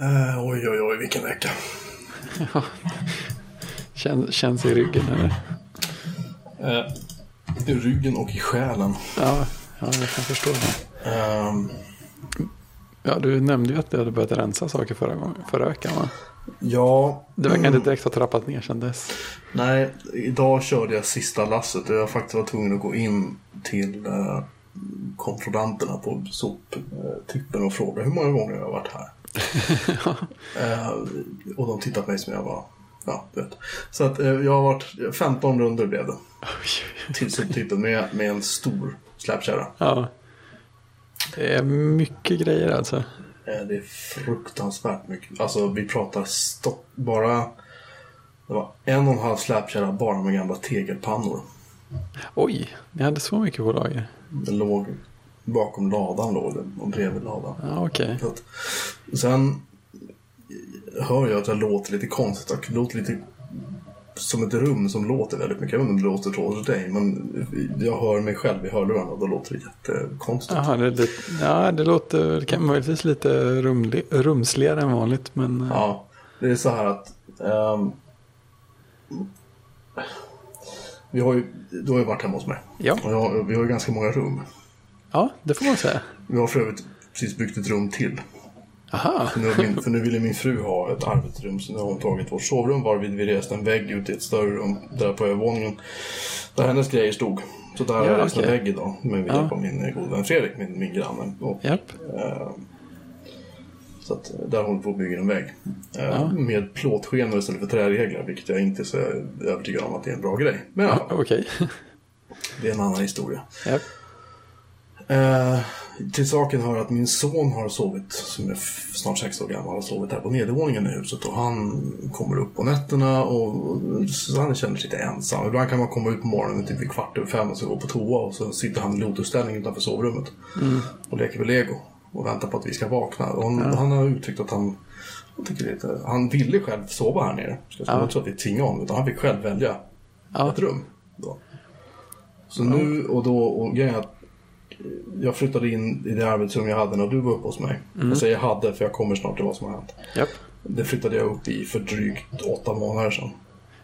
Eh, oj, oj, oj, vilken vecka. Känns, känns i ryggen eller? Eh, I ryggen och i själen. Ja, ja jag kan förstå det. Ehm, Ja, du nämnde ju att du hade börjat rensa saker förra, gången, förra veckan va? ja, Det verkar inte direkt ha trappat ner sedan dess. nej, idag körde jag sista lasset och jag faktiskt var tvungen att gå in till eh, kontrollanterna på soptippen och fråga hur många gånger jag har varit här. eh, och de tittade på mig som jag var, ja, du vet. Så att eh, jag har varit, 15 runder blev det. Till soptippen med, med en stor släpkärra. Ja. Det är mycket grejer alltså. Eh, Det är fruktansvärt mycket. Alltså vi pratar stopp, bara... Det var en och en halv släpkärra bara med gamla tegelpannor. Oj, ni hade så mycket på lager. Den låg bakom ladan låg den och bredvid ladan. Ja, att, sen hör jag att jag låter lite konstigt. Det låter lite som ett rum som låter väldigt mycket. Jag vet inte om det låter så hos dig, men jag hör mig själv i hörlurarna och då låter det jättekonstigt. Jaha, det, det, ja, det låter kan möjligtvis lite rumli, rumsligare än vanligt. Men ja. Ja, det är så här att ehm, vi har ju, du har ju varit hemma hos mig. Ja. Jag, vi har ju ganska många rum. Ja, det får man säga. Vi har för övrigt precis byggt ett rum till. Aha, För nu, min, för nu ville min fru ha ett arbetsrum så nu har hon tagit vårt sovrum varvid vi reste en vägg ut i ett större rum där på övervåningen. Där hennes grejer stod. Så där har Ja, jag rest en vägg idag med Ja. hjälp av min eh, gode vän Fredrik, min, min granne. Och, japp. eh, så att, eh, där håller vi på att bygga en vägg. Eh, Ja. Med plåtskenor istället för träregler, vilket jag inte är så övertygad om att det är en bra grej. Men ja, Okej. det är en annan historia. Japp. Eh, till saken hör att min son har sovit, som är snart sex år gammal, har sovit här på nedervåningen i huset och han kommer upp på nätterna och, och så han känner sig lite ensam. Ibland kan man komma ut på morgonen typ vid kvart över fem och så gå på toa och så sitter han i lotusställning utanför sovrummet och leker med lego och väntar på att vi ska vakna. Och han, han har uttryckt att han, han, tycker lite, han ville själv sova här nere. Så jag Ja. inte att vi tvingar honom utan han fick själv välja Ja. ett rum. Då. Så nu och då, och grejen är att jag flyttade in i det arbetsrum jag hade när du var uppe hos mig. Jag säger hade för jag kommer snart till vad som har hänt. Japp. Det flyttade jag upp i för drygt åtta månader sedan.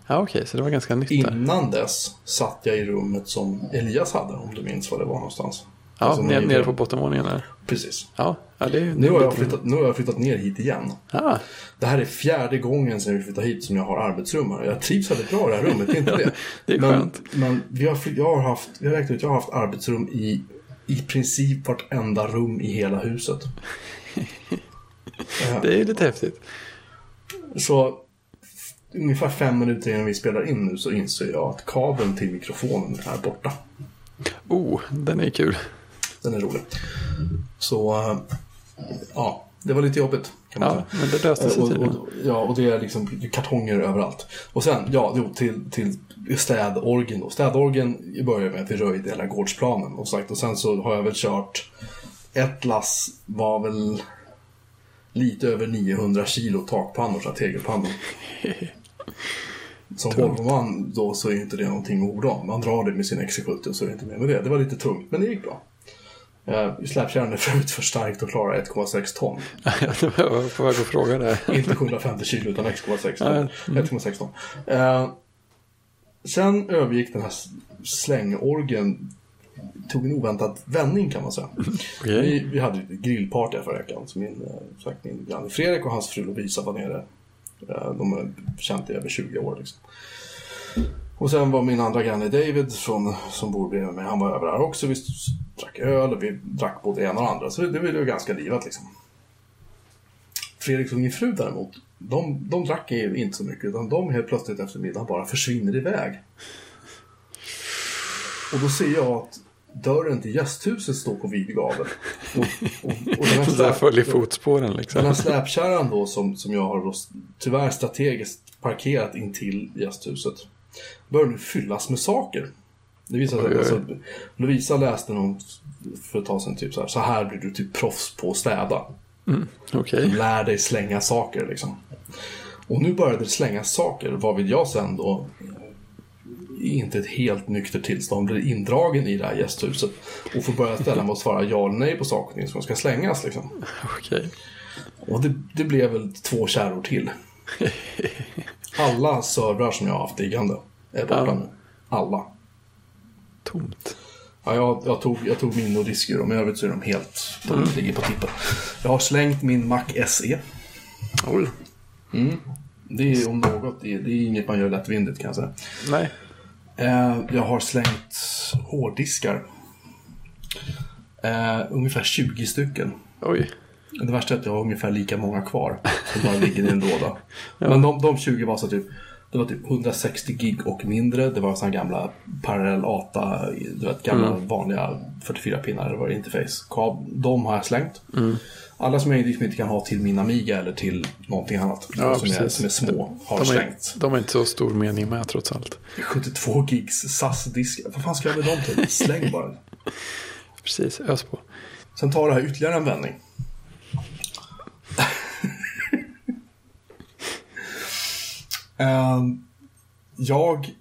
Ja, okej, så det var ganska nytt där. Innan dess satt jag i rummet som Elias hade, om du minns var det var någonstans. Ja, Alltså, nere, på bottenvåningen där. Precis. Ja, ja det är. Nu har, jag flyttat, nu har jag flyttat ner hit igen. Ah, Det här är fjärde gången sedan vi flyttade hit som jag har arbetsrum här. Jag trivs väldigt bra i det här rummet, det är inte det. Det är men, skönt. Men vi har, jag har haft, jag har räknat ut, jag har haft arbetsrum i i princip vartenda rum i hela huset. Det är ju lite häftigt. Så ungefär fem minuter innan vi spelar in nu så inser jag att kabeln till mikrofonen är borta. Oh, den är kul. Den är rolig. Så eh, ja, det var lite jobbigt kan man Ja, säga. men det löste sig Och, tydligen. och, ja, och det är liksom kartonger överallt. Och sen, ja, jo, till, till städorgen då. Städorgen börjar med att vi röjde hela gårdsplanen. Och, sagt, och sen så har jag väl kört, ett lass var väl lite över 900 kilo takpannor, så här tegelpannor. Som Volvoman då så är inte det någonting att orda om. Man drar det med sin XC70 och så är det inte mer med det. Det var lite tungt, men det gick bra. Släpkärran är förut för starkt att klara 1,6 ton. jag var på väg att fråga det. Inte 750 kilo utan 1,6 Ja, ton. 1,6 ton. Eh, sen övergick den här slängorgen tog en oväntad vändning kan man säga. Okej. Vi, vi hade ett grillparty förra veckan. Så min, eh, sagt, min granne Fredrik och hans fru Lovisa var nere. Eh, de har känt i över 20 år. Liksom. Och sen var min andra granne David från, som bor bredvid mig. Han var över här också. Vi drack öl och vi drack både ena och andra. Så det, det var ju ganska livat liksom. Fredrik och min fru däremot, de, de drack ju inte så mycket. Utan de helt plötsligt efter middagen bara försvinner iväg. Och då ser jag att dörren till gästhuset står på vid gavel. Och, och, och den här där följer fotspåren den här liksom. släpkärran då som, som jag har då tyvärr strategiskt parkerat in till gästhuset börjar nu fyllas med saker. Det visar sig alltså, Lovisa läste någon för ett tag sedan typ så här, så här blir du typ proffs på att städa. Okej. Lär dig slänga saker liksom. Och nu började det slängas saker varvid jag sen då inte ett helt nyktert tillstånd blir indragen i det här gästhuset och får börja ställa mig och svara ja eller nej på saker och som ska slängas liksom. Okej. Och det, det blev väl två kärror till. Alla servrar som jag har haft liggande Ja. nu. Alla. Tomt. Ja, jag, jag, tog, jag tog min och disk ur dem, i övrigt så är de helt, de ligger på tippen. Jag har slängt min Mac SE. Oj. Det är om något, det är, det är inget man gör lättvindigt kan jag säga. Nej. Eh, jag har slängt hårddiskar. Eh, ungefär 20 stycken. Oj. Det värsta är att jag har ungefär lika många kvar. Som bara ligger i en låda. Men de, de 20 var så typ det var typ 160 gig och mindre. Det var sådana gamla parallell ATA, du vet gamla vanliga 44 pinnar är, interface. De har jag slängt. Alla som jag liksom inte kan ha till min Amiga eller till någonting annat. Ja, som, är, som är små har De är, slängt. de är inte så stor mening med trots allt. 72 gigs SAS-diskar. Vad fan ska jag med dem till? Släng bara. Precis, ös på. Sen tar det här ytterligare en vändning. Jag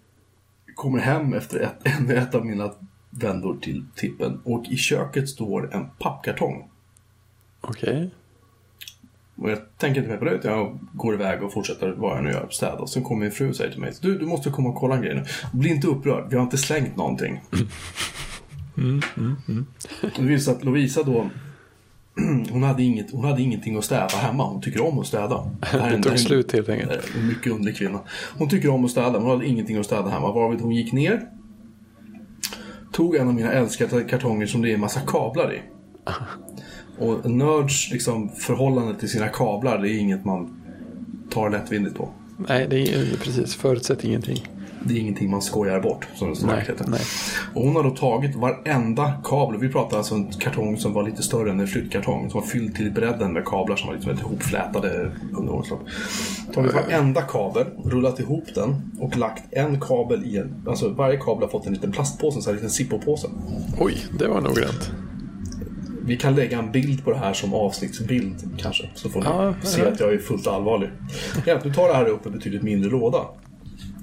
kommer hem efter ett, ännu ett av mina vändor till tippen och i köket står en pappkartong. Okej. Och jag tänker inte mer på det, utan jag går iväg och fortsätter vad jag nu gör, städa. Och sen kommer min fru och säger till mig, du, du måste komma och kolla en grej nu. Bli inte upprörd, vi har inte slängt någonting. Och det visar att Lovisa då, hon hade, inget, hon hade ingenting att städa hemma. Hon tycker om att städa. Det här Det tog en- slut helt enkelt. eh, En mycket underlig kvinna. Hon tycker om att städa, men hon hade ingenting att städa hemma. Varvid hon gick ner, tog en av mina älskade kartonger som det är en massa kablar i. Och nörds liksom, förhållande till sina kablar, det är inget man tar lättvindigt på. Nej, det är precis. Förutsätt ingenting. Det är ingenting man skojar bort, som det så Nej, nej. Och hon har då tagit varenda kabel. Vi pratar alltså en kartong som var lite större än en flyttkartong. Som var fylld till bredden med kablar som var liksom ihopflätade under årens lopp. Tagit varenda kabel, rullat ihop den och lagt en kabel i en... Alltså varje kabel har fått en liten plastpåse, en sån här liten Zippo-påse. Oj, det var noggrant. Vi kan lägga en bild på det här som avsnittsbild kanske. Så får ni Ja, se ja. att jag är fullt allvarlig. Ja, nu tar det här upp en betydligt mindre låda.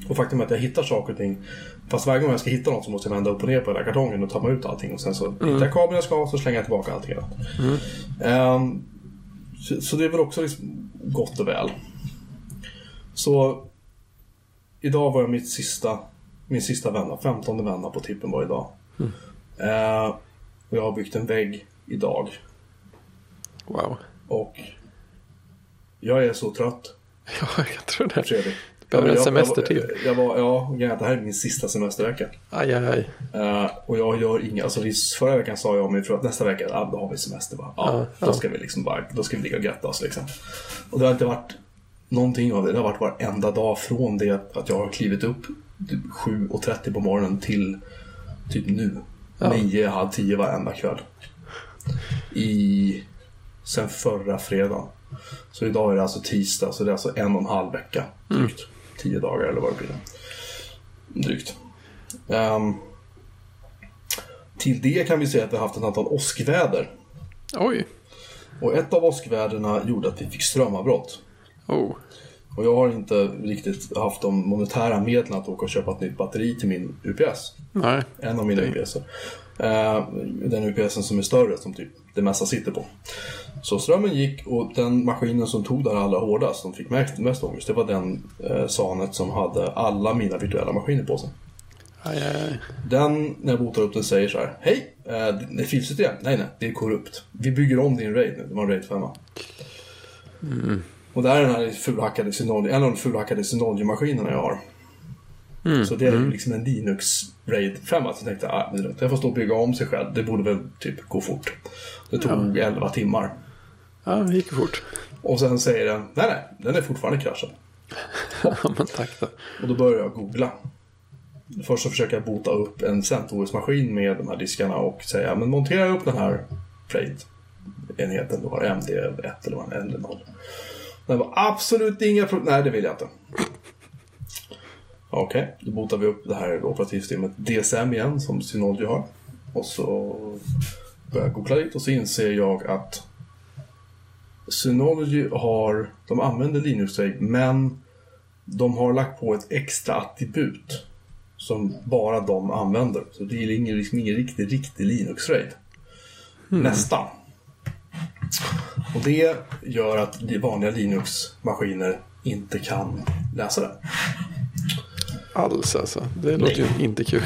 Och faktum är att jag hittar saker och ting. Fast varje gång jag ska hitta något så måste jag vända upp och ner på den här kartongen och ta mig ut allting. Och sen så hittar jag kabeln jag ska ha så slänger jag tillbaka allting annat. Ehm, så, så det är väl också liksom gott och väl. Så idag var jag mitt sista, min sista vända, 15 vända på tippen var idag. Eh, och jag har byggt en vägg idag. Wow. Och jag är så trött, Ja, jag tror det. Fredrik. Behöver en Jag- semester jag, till. Jag, var, ja, är att det här är min sista semestervecka. Aj, aj, aj. Eh, och jag gör inga, alltså förra veckan sa jag mig för att nästa vecka, ja, då har vi semester va. Ja, Ja, då ja. ska vi liksom bara, då ska vi ligga och götta oss liksom. Och det har inte varit någonting av det. Det har varit varenda dag från det att jag har klivit upp typ 7.30 på morgonen till typ nu. Ja. 9, halv 10 varenda kväll. I, sen förra fredagen. Så idag är det alltså tisdag, så det är alltså en och en halv vecka. Drygt. 10 dagar eller vad det blir. Drygt. Ehm, till det kan vi säga att vi har haft ett antal åskväder. Oj. Och ett av åskväderna gjorde att vi fick strömavbrott. Oh. Och jag har inte riktigt haft de monetära medlen att åka och köpa ett nytt batteri till min UPS. Nej. En av mina UPS. Eh, den UPSen som är större, som typ det mesta sitter på. Så strömmen gick och den maskinen som tog där allra hårdast, som fick mest, mest ångest, det var den eh, Sanet som hade alla mina virtuella maskiner på sig. Aj, aj, aj. Den, när jag botar upp den, säger så här. Hej! Eh, det är filsystem. Nej, nej, det är korrupt. Vi bygger om din RAID nu. Det var en RAID 5. Och det här är den här fulhackade Synology, en av de fulhackade Synology-maskinerna jag har. Så det är ju liksom en Linux RAID 5. Så jag tänkte ah, det jag får stå och bygga om sig själv. Det borde väl typ gå fort. Det tog 11 timmar. Ja, det gick fort. Och sen säger den, nej nej, den är fortfarande kraschad. Ja, men tack då. Och då börjar jag googla. Först så försöker jag bota upp en CentOS-maskin med de här diskarna och säga, men montera upp den här. Du har MD1 eller vad eller 0. Den var absolut inga problem. Nej, det vill jag inte. Okej, då botar vi upp det här operativsystemet DSM igen, som Synology har. Och så börjar jag googla lite och så inser jag att Synology har, de använder Linux men de har lagt på ett extra attribut som bara de använder. Så det är ingen, liksom ingen riktig, riktig Linux-raid. Nästan. Och det gör att de vanliga Linux-maskiner inte kan läsa det. Alls alltså. Det låter ju inte kul.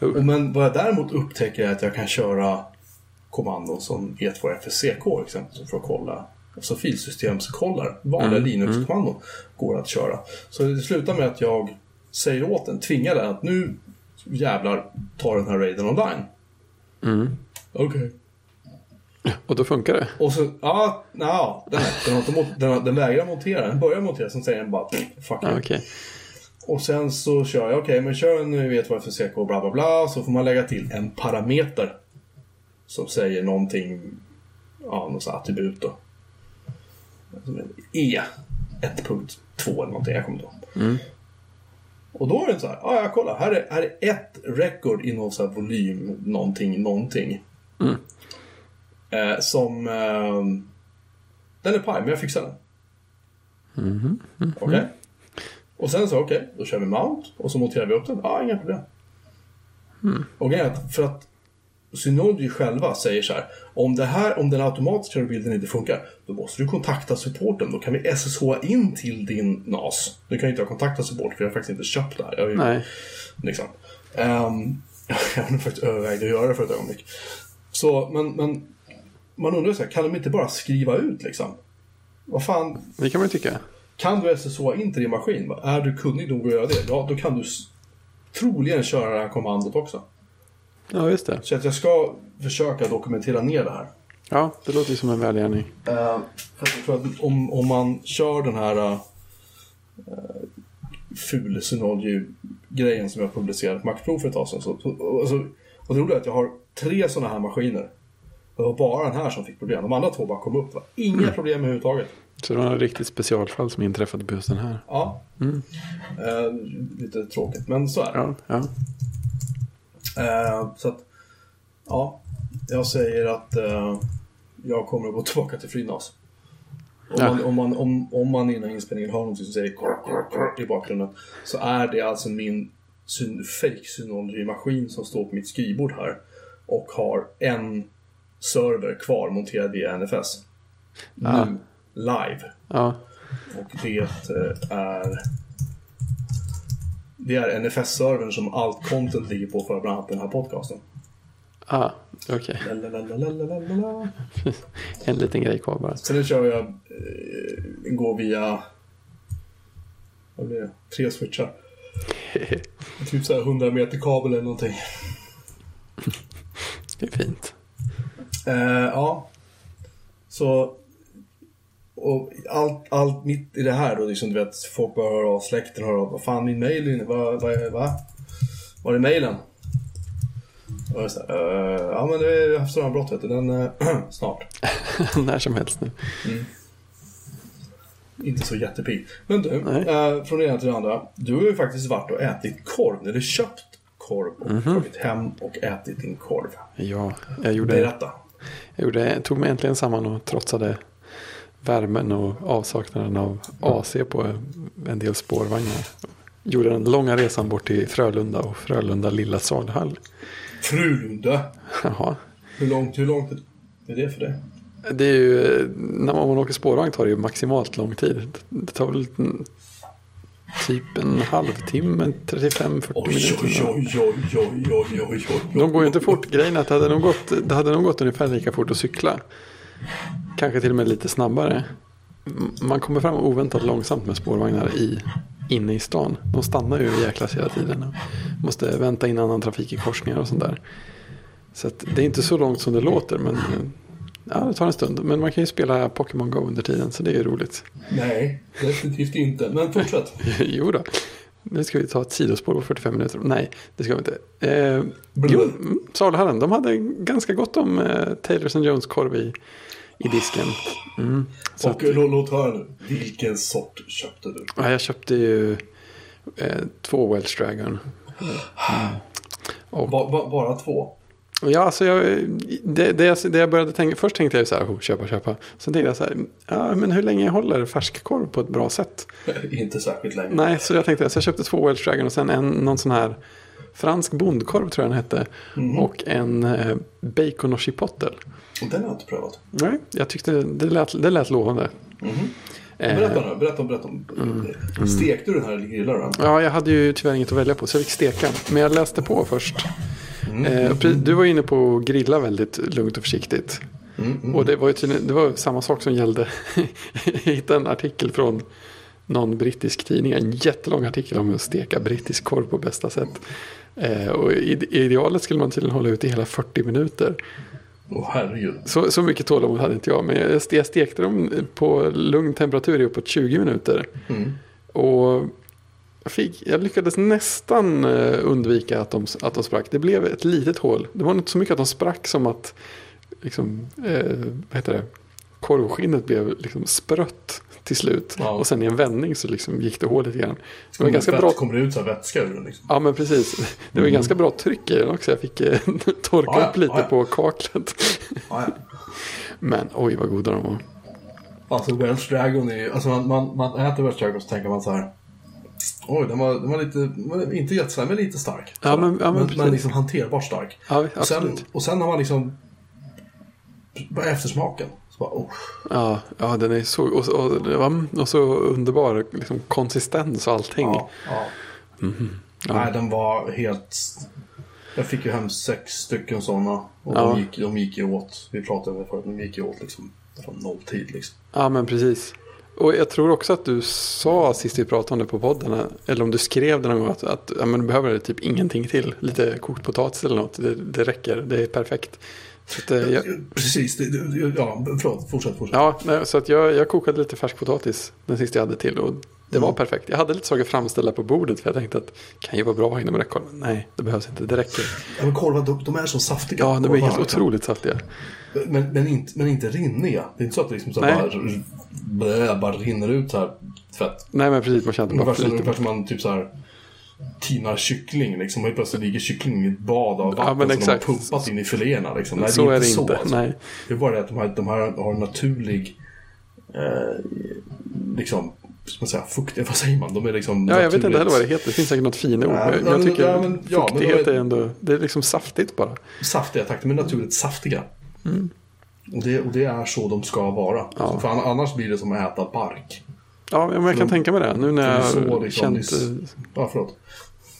Men vad jag däremot upptäcker är att jag kan köra kommandon som E E2FSCK exempelvis för att kolla Alltså filsystemskollar, vanliga Linux-kommandon går att köra. Så det slutar med att jag säger åt den, tvingar den att nu jävlar tar den här raiden online. Mm. Okej. Och då funkar det. Och så, ja, ja den, den, har mot, den, den vägrar montera. Den börjar montera, sen säger den bara fuck you. okej. Och sen så kör jag, okej men kör en V2FSCK och bla bla bla. Så får man lägga till en parameter. Som säger någonting, ja någon sån attribut då. Som en E 1.2 eller någonting, jag kommer inte ihåg. Mm. Och då är det så här, ja ja kolla, här är, här är ett record i någon sån här volym, någonting, någonting. Mm. Eh, som, eh, den är paj, men jag fixar den. Mhm. Okej. Och sen så, okej, då kör vi mount och så monterar vi upp den. Ja, inga problem. Och grejen för att Synology själva säger så här. Om, det här, om den automatiska bilden inte funkar, då måste du kontakta supporten. Då kan vi SSH in till din NAS. Nu kan jag inte ha kontaktat support för jag har faktiskt inte köpt det här. Jag har ju, Nej. Liksom. Um, jag faktiskt övervägt att göra det för ett ögonblick. Så, men, men man undrar så här, kan de inte bara skriva ut liksom? Vad fan, Det kan man ju tycka. kan du SSH in till din maskin? Är du kunnig nog att göra det? Ja, då kan du troligen köra det här kommandot också. Ja, just det. Så att jag ska försöka dokumentera ner det här. Ja, det låter ju som en välgärning. Uh, jag tror att om, om man kör den här uh, ful Synology-grejen som jag publicerade på Macprov för ett tag sedan. Så, så, alltså, och det roliga är att jag har tre sådana här maskiner. Det var bara den här som fick problem. De andra två bara kom upp. Det var inga problem överhuvudtaget. Så det var en riktigt specialfall som inträffade på just den här. Ja. Mm. Eh, lite tråkigt, men så är det. Ja, ja. Eh, så att, ja, jag säger att eh, jag kommer att gå tillbaka till FreeNAS. Om, Ja. man, om, man, om, om man innan inspelningen har något som säger kork, kork, kork i bakgrunden så är det alltså min syn, fake Synology-maskin som står på mitt skrivbord här och har en server kvar monterad via NFS. Ah. Nu, live. ja. Och det eh, är det är NFS-servern som allt content ligger på för bland annat den här podcasten. Ah, okej. Lalalalalalala. En liten grej kvar bara. Sen kör jag, eh, går via, vad blir det, tre switchar. Typ så här 100 meter kabel eller någonting. Det är fint. Eh, ja. Så, och allt, allt mitt i det här då, liksom, du vet, folk bara hör av, släkten hör av, vad fan min mail, vad, vad, va? Var är mailen? Och jag så här, eh, ja men det är strömavbrott vet du, den, eh, snart. När som helst nu. Inte så jättepigg. Men du, eh, från det ena till det andra. Du har ju faktiskt varit och ätit korv, eller köpt korv och Mhm. tagit hem och ätit din korv. Ja, jag gjorde, Berätta. jag gjorde, tog mig äntligen samman och trotsade värmen och avsaknaden av AC på en del spårvagnar. Gjorde den långa resan bort till Frölunda och Frölunda lilla saluhall. Frulunda. Jaha. Hur långt, hur långt är det för dig? Det är ju, när man åker spårvagn tar det ju maximalt lång tid. Det tar väl typ en halvtimme, 35-40 Oj, minuter. oj, oj, oj, oj, oj, oj, oj. De går ju inte fort. Grejen är att det hade, nog gått, det hade nog gått ungefär lika fort att cykla. Kanske till och med lite snabbare. Man kommer fram oväntat långsamt med spårvagnar i, inne i stan. De stannar ju jäklas hela tiden. och Måste vänta in annan trafik i korsningar och sånt där. Så det är inte så långt som det låter. Men ja, det tar en stund. Men man kan ju spela Pokémon Go under tiden. Så det är ju roligt. Nej, definitivt inte. Men fortsätt. jo då. Nu ska vi ta ett sidospår på 45 minuter. Nej, det ska vi inte. Eh, jo, mm, Saluhallen, de hade ganska gott om eh, Taylors and Jones korv i, i disken. Mm. Så Och att, lå- låt höra nu. Vilken sort köpte du? ja, jag köpte ju eh, två Welsh Dragon. Och, Ba, ba, bara två? Ja, alltså jag, det, det, jag- det jag började tänka, först tänkte jag så här, oh, köpa, köpa. Sen tänkte jag så här, ja, men hur länge håller färskkorv på ett bra sätt? inte särskilt länge. Nej, så jag tänkte så jag köpte två Welsh Dragon och sen en, någon sån här fransk bondkorv tror jag den hette. Mhm. Och en eh, bacon och chipotle. Och Den har jag inte prövat. Nej, jag tyckte det lät, det lät lovande. Eh, Berätta nu, berätta, berätta om. Stekte du den här eller grillade du den? Ja, jag hade ju tyvärr inget att välja på så jag fick steka. Men jag läste på först. Eh, och pre- du var inne på att grilla väldigt lugnt och försiktigt. Och det var tydligen, det var samma sak som gällde. jag hittade en artikel från någon brittisk tidning. En jättelång artikel om att steka brittisk korv på bästa sätt. Eh, och i i idealet skulle man tydligen hålla ut i hela 40 minuter. Herregud. Så, så mycket tålamod hade inte jag. Men jag, jag stekte dem på lugn temperatur i uppåt 20 minuter. Och jag, fick, jag lyckades nästan eh, undvika att de, att de sprack. Det blev ett litet hål. Det var inte så mycket att de sprack som att liksom, eh, vad heter det? korvskinnet blev liksom sprött till slut. Ja. Och sen i en vändning så liksom gick det hål lite grann. Det var ganska bra Kommer det ut så vätska ur den liksom? Ja men precis. Det var ganska bra tryck i den också. Jag fick eh, torka Ja, ja, upp lite ja, ja. på kaklet. Ja, ja. Men oj vad goda de var. Alltså Welsh Dragon är ju, alltså man, man, man äter Welsh Dragon så tänker man så här. Oj, den var, den var lite, inte jättestark, men lite stark. Ja, men- ja, men men, men liksom hanterbart stark. Ja, och, sen, och sen har man liksom bara eftersmaken. Så bara, oh. Ja, ja den är så, och, och, var- och så underbar liksom, konsistens och allting. ja, ja. Nej, den var helt... Jag fick ju hem sex stycken sådana. Och Ja. de, gick, de gick ju åt. Vi pratade om det förut, de gick ju åt liksom från nolltid liksom. Ja men precis. Och jag tror också att du sa sist vi pratade om det på podden. Eller om du skrev det någon gång. Att, att ja, men du behöver typ ingenting till. Lite kokt potatis eller något. Det, det räcker. Det är perfekt. Att, eh, jag, Precis, det, ja, förlåt, fortsätt, fortsätt. ja, nej, så att jag, jag kokade lite färskpotatis den sista jag hade till. Och det var perfekt. Jag hade lite saker framställda på bordet. För jag tänkte att det kan ju vara bra inom räckhåll. Men nej, det behövs inte. Det räcker. Ja, men korvar, de, de är så saftiga. Ja, de är helt liksom. otroligt saftiga. Men, men, inte, men inte rinniga. Det är inte så att det liksom så bara, blä, bara rinner ut så här fett. Nej men precis, man känner bara som, lite. som man typ så här tinar kyckling. Liksom. Helt plötsligt ligger kyckling i ett bad av Ja, vatten men som de har pumpat in i filéerna. Liksom. Nej, Så är det så, inte. alltså. Nej. Det är bara det att de här, de här har en naturlig eh, liksom, ska man säga, fukt, vad säger man? De är liksom Ja, jag vet inte heller vad det heter. Det finns säkert något fina ord. Ja, jag tycker ja, men- ja, fuktighet är- är ändå, det är liksom saftigt bara. Saftiga, tack. De är naturligt saftiga. Och, det, och det är så de ska vara. Mm. Ja. För an- annars blir det som att äta bark. Ja, men jag kan tänka mig det. Nu när jag så liksom, känt, eh, Ja, förlåt.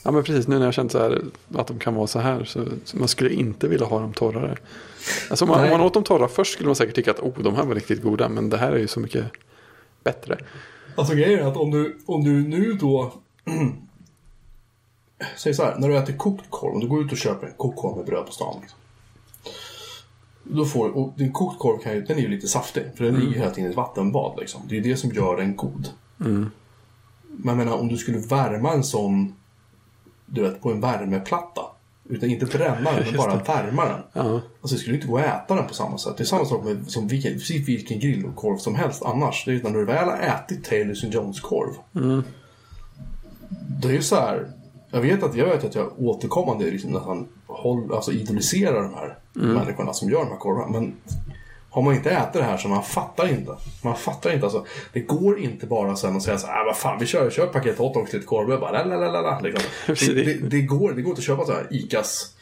ja men precis, nu när jag känt så här, att de kan vara så här. Så, så man skulle inte vilja ha dem torrare. Alltså om man, om man åt dem torra först skulle man säkert tycka att oh, de här var riktigt goda. Men det här är ju så mycket bättre. Alltså grejen är att om du, om du nu då... Säg så här, när du äter kokt korv, om du går ut och köper en kokt korv med bröd på stan. Liksom. Då får, och din kokt korv kan ju, den är ju lite saftig, för den ligger hela tiden i ett vattenbad. Liksom. Det är det som gör den god. Men jag menar, om du skulle värma en sån, du vet, på en värmeplatta. Utan inte bränna den, utan bara värma den. Ja, Alltså det skulle inte gå att äta den på samma sätt. Det är samma sak med som vilken, precis vilken grillkorv som helst annars. Det är när du väl har ätit Taylor St. John's korv. Det är ju så här. Jag vet att jag vet att jag återkommande liksom nästan håll, alltså idoliserar de här människorna som gör de här korvarna. Men har man inte ätit det här så man fattar inte. Man fattar inte. Alltså, det går inte bara sen att säga så här, "Ah, vad fan vi kör, kör paket hotdogs till ett korv. Bara, lalalala, liksom. Det, det, det, går, det går inte att köpa så här ICAs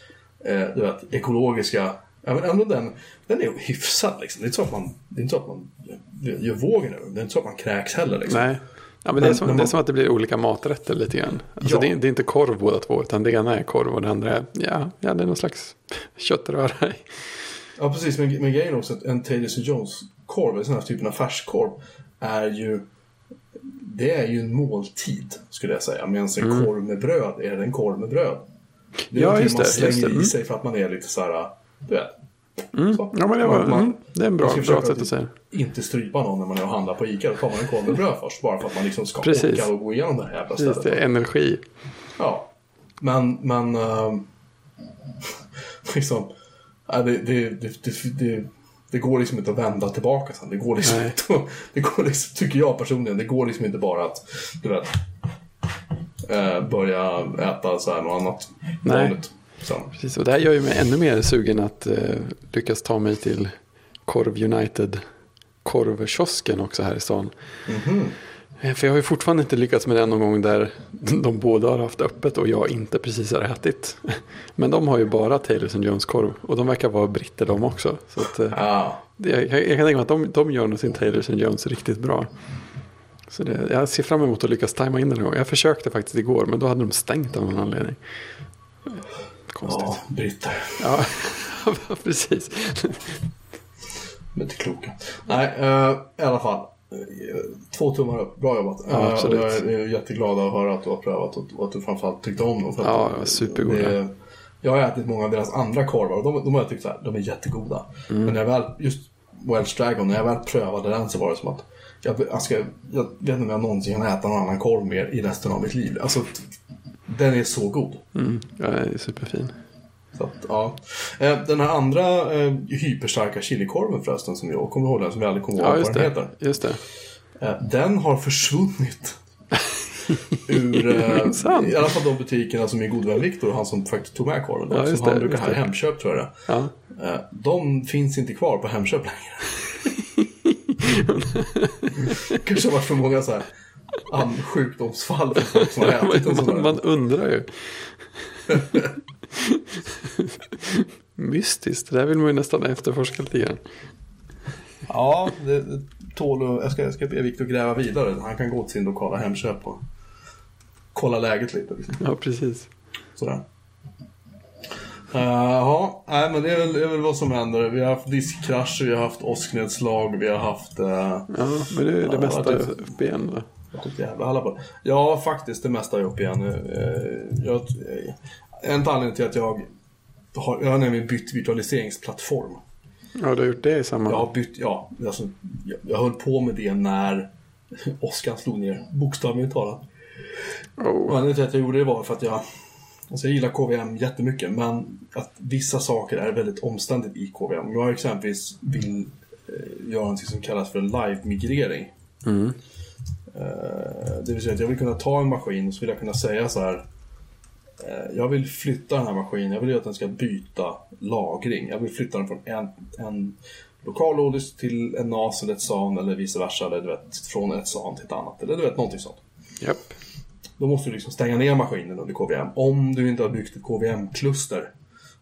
eh, du vet, ekologiska. Ja, men ändå den, den är hyfsad. Liksom. Det är inte så att man, det är inte så att man gör vågen över. Det är inte så att man kräks heller. Liksom. nej. Ja, men det, är som, när det är man- som att det blir olika maträtter lite grann. Alltså Ja. det, är, det är inte korv båda två, utan det ena är korv och det andra är, ja, ja det är någon slags köttröra. Ja, precis. Men, men grejen är också att en Taylor St. Jones korv, den här typen av färskkorv, är ju det är ju en måltid, skulle jag säga. Medan en korv med bröd är en korv med bröd. Det är Mm. Ja, just man det, slänger just det. i Mm. sig för att man är lite så här, du vet. Så. Ja, men det, var, Man- mm, det är en bra, bra sätt att säga. Inte strypa någon när man är och handlar på Ica. Då tar man en korv med bröd först. Bara för att man liksom ska Precis. orka och gå igenom det här jävla Precis, stället. det är energi. Ja. Men, men... ehm, liksom... ja, det, det, det, det, går liksom inte att vända tillbaka sen. Det går liksom Nej. inte Det går liksom, tycker jag personligen, det går liksom inte bara att du vet, eh, börja äta så här något annat Nej. vanligt. Sen. Precis, och det här gör ju mig ännu mer sugen att eh, lyckas ta mig till Korv United korvkiosken också här i stan. Eh, För jag har ju fortfarande inte lyckats med det någon gång där de båda har haft öppet och jag inte precis har ätit. Men de har ju bara Taylors Jones korv och de verkar vara britter de också. Så att, det- jag, jag, kan tänka mig att de, de gör nog sin Taylors Jones riktigt bra. Så det, jag ser fram emot att lyckas tajma in den en gång. Jag försökte faktiskt igår men då hade de stängt av någon anledning. Konstigt. ja, britter. Ja, precis. De är inte kloka. Nej, eh, i alla fall. Två tummar upp. Bra jobbat. Ja, Eh, absolut. jag är jätteglad att höra att du har prövat och, att du framförallt tyckte om dem. Ja, supergoda. det- Jag har ätit många av deras andra korvar och de, de har jag tyckt så här, de är jättegoda. Mm. Men när jag väl, just Welsh Dragon, när jag väl prövade den så var det som att jag, jag, ska, jag vet inte om jag någonsin kan äta någon annan korv mer i resten av mitt liv. Alltså, den är så god. Mm, jag är superfin. Så att, ja. Eh, Den här andra eh, hyperstarka chilikorven förresten som jag kommer ihåg den som jag aldrig kommer ihåg Ja, vad just den det. heter. Just det. Eh, Den har försvunnit. Ur, eh, i alla fall de butikerna som är god vän Viktor, han som faktiskt tog med korven. Ja, som han brukar ha. Hemköp tror jag Ja. Eh, De finns inte kvar på Hemköp längre. Kanske har varit för många så här sjukdomsfall för folk som har ätit en sån man, man undrar ju. Mystiskt, det där vill man ju nästan efterforska lite grann. Ja, det, det tål att, jag, ska, jag ska be Viktor gräva vidare. Han kan gå till sin lokala Hemköp och kolla läget lite. Liksom. Ja, precis. Sådär. Eh, Ja, nej men det är, väl, det är väl vad som händer. Vi har haft diskkrascher, vi har haft åsknedslag, vi har haft... Uh, Ja, men det är det mesta det- upp igen då. Jävla hallaball. Ja, faktiskt det mesta är upp igen. Eh, Jag, eh, en anledning till att jag har, jag har nämligen bytt virtualiseringsplattform. Ja, du har gjort det i samma... Jag har bytt, ja, alltså, jag, jag höll på med det när åskan slog ner, bokstavligt talat. Oh. anledningen till att jag gjorde det var för att jag, alltså jag gillar KVM jättemycket, men att vissa saker är väldigt omständigt i KVM. Jag exempelvis vill eh, göra något som kallas för en live-migrering. Mm. Eh, det vill säga att jag vill kunna ta en maskin och så vill jag kunna säga så här. eh, jag vill flytta den här maskinen, jag vill ju att den ska byta lagring. Jag vill flytta den från en, en lokal låddisk till en NAS eller ett SAN eller vice versa. Eller du vet, från ett SAN till ett annat. Eller du vet, någonting sånt. Japp. Då måste du liksom stänga ner maskinen under KVM. Om du inte har byggt ett KVM-kluster.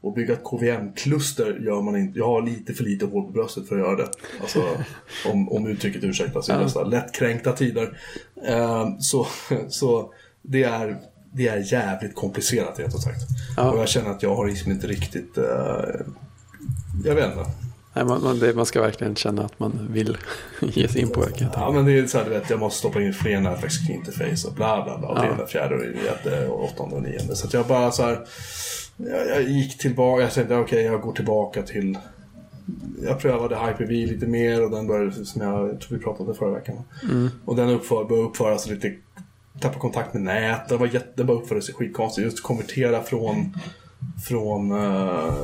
Och bygga ett KVM-kluster gör man inte. Jag har lite för lite hår på bröstet för att göra det. Alltså, om, om uttrycket ursäktas i Ja. dessa lättkränkta tider. Eh, så, så det är, det är jävligt komplicerat rätt och sagt. Ja. Och jag känner att jag har liksom inte riktigt... eh, jag vet inte. Nej, man, man, det, man ska verkligen känna att man vill ge sig in på det. Ja men det är så här, du vet, jag måste stoppa in fler nätverksinterface och bla bla bla. Och Ja. det ena, fjärde och det och åttonde och nionde. Så jag bara så här. Jag, jag gick tillbaka, jag tänkte okej jag går tillbaka till jag prövade Hyper-V lite mer och den började, som jag, tror vi pratade om förra veckan. Mm. Och den uppför, började uppföras lite, tappa kontakt med nät. Den var jätte, den bara uppförde sig skitkonstigt. Just konvertera från, från, eh,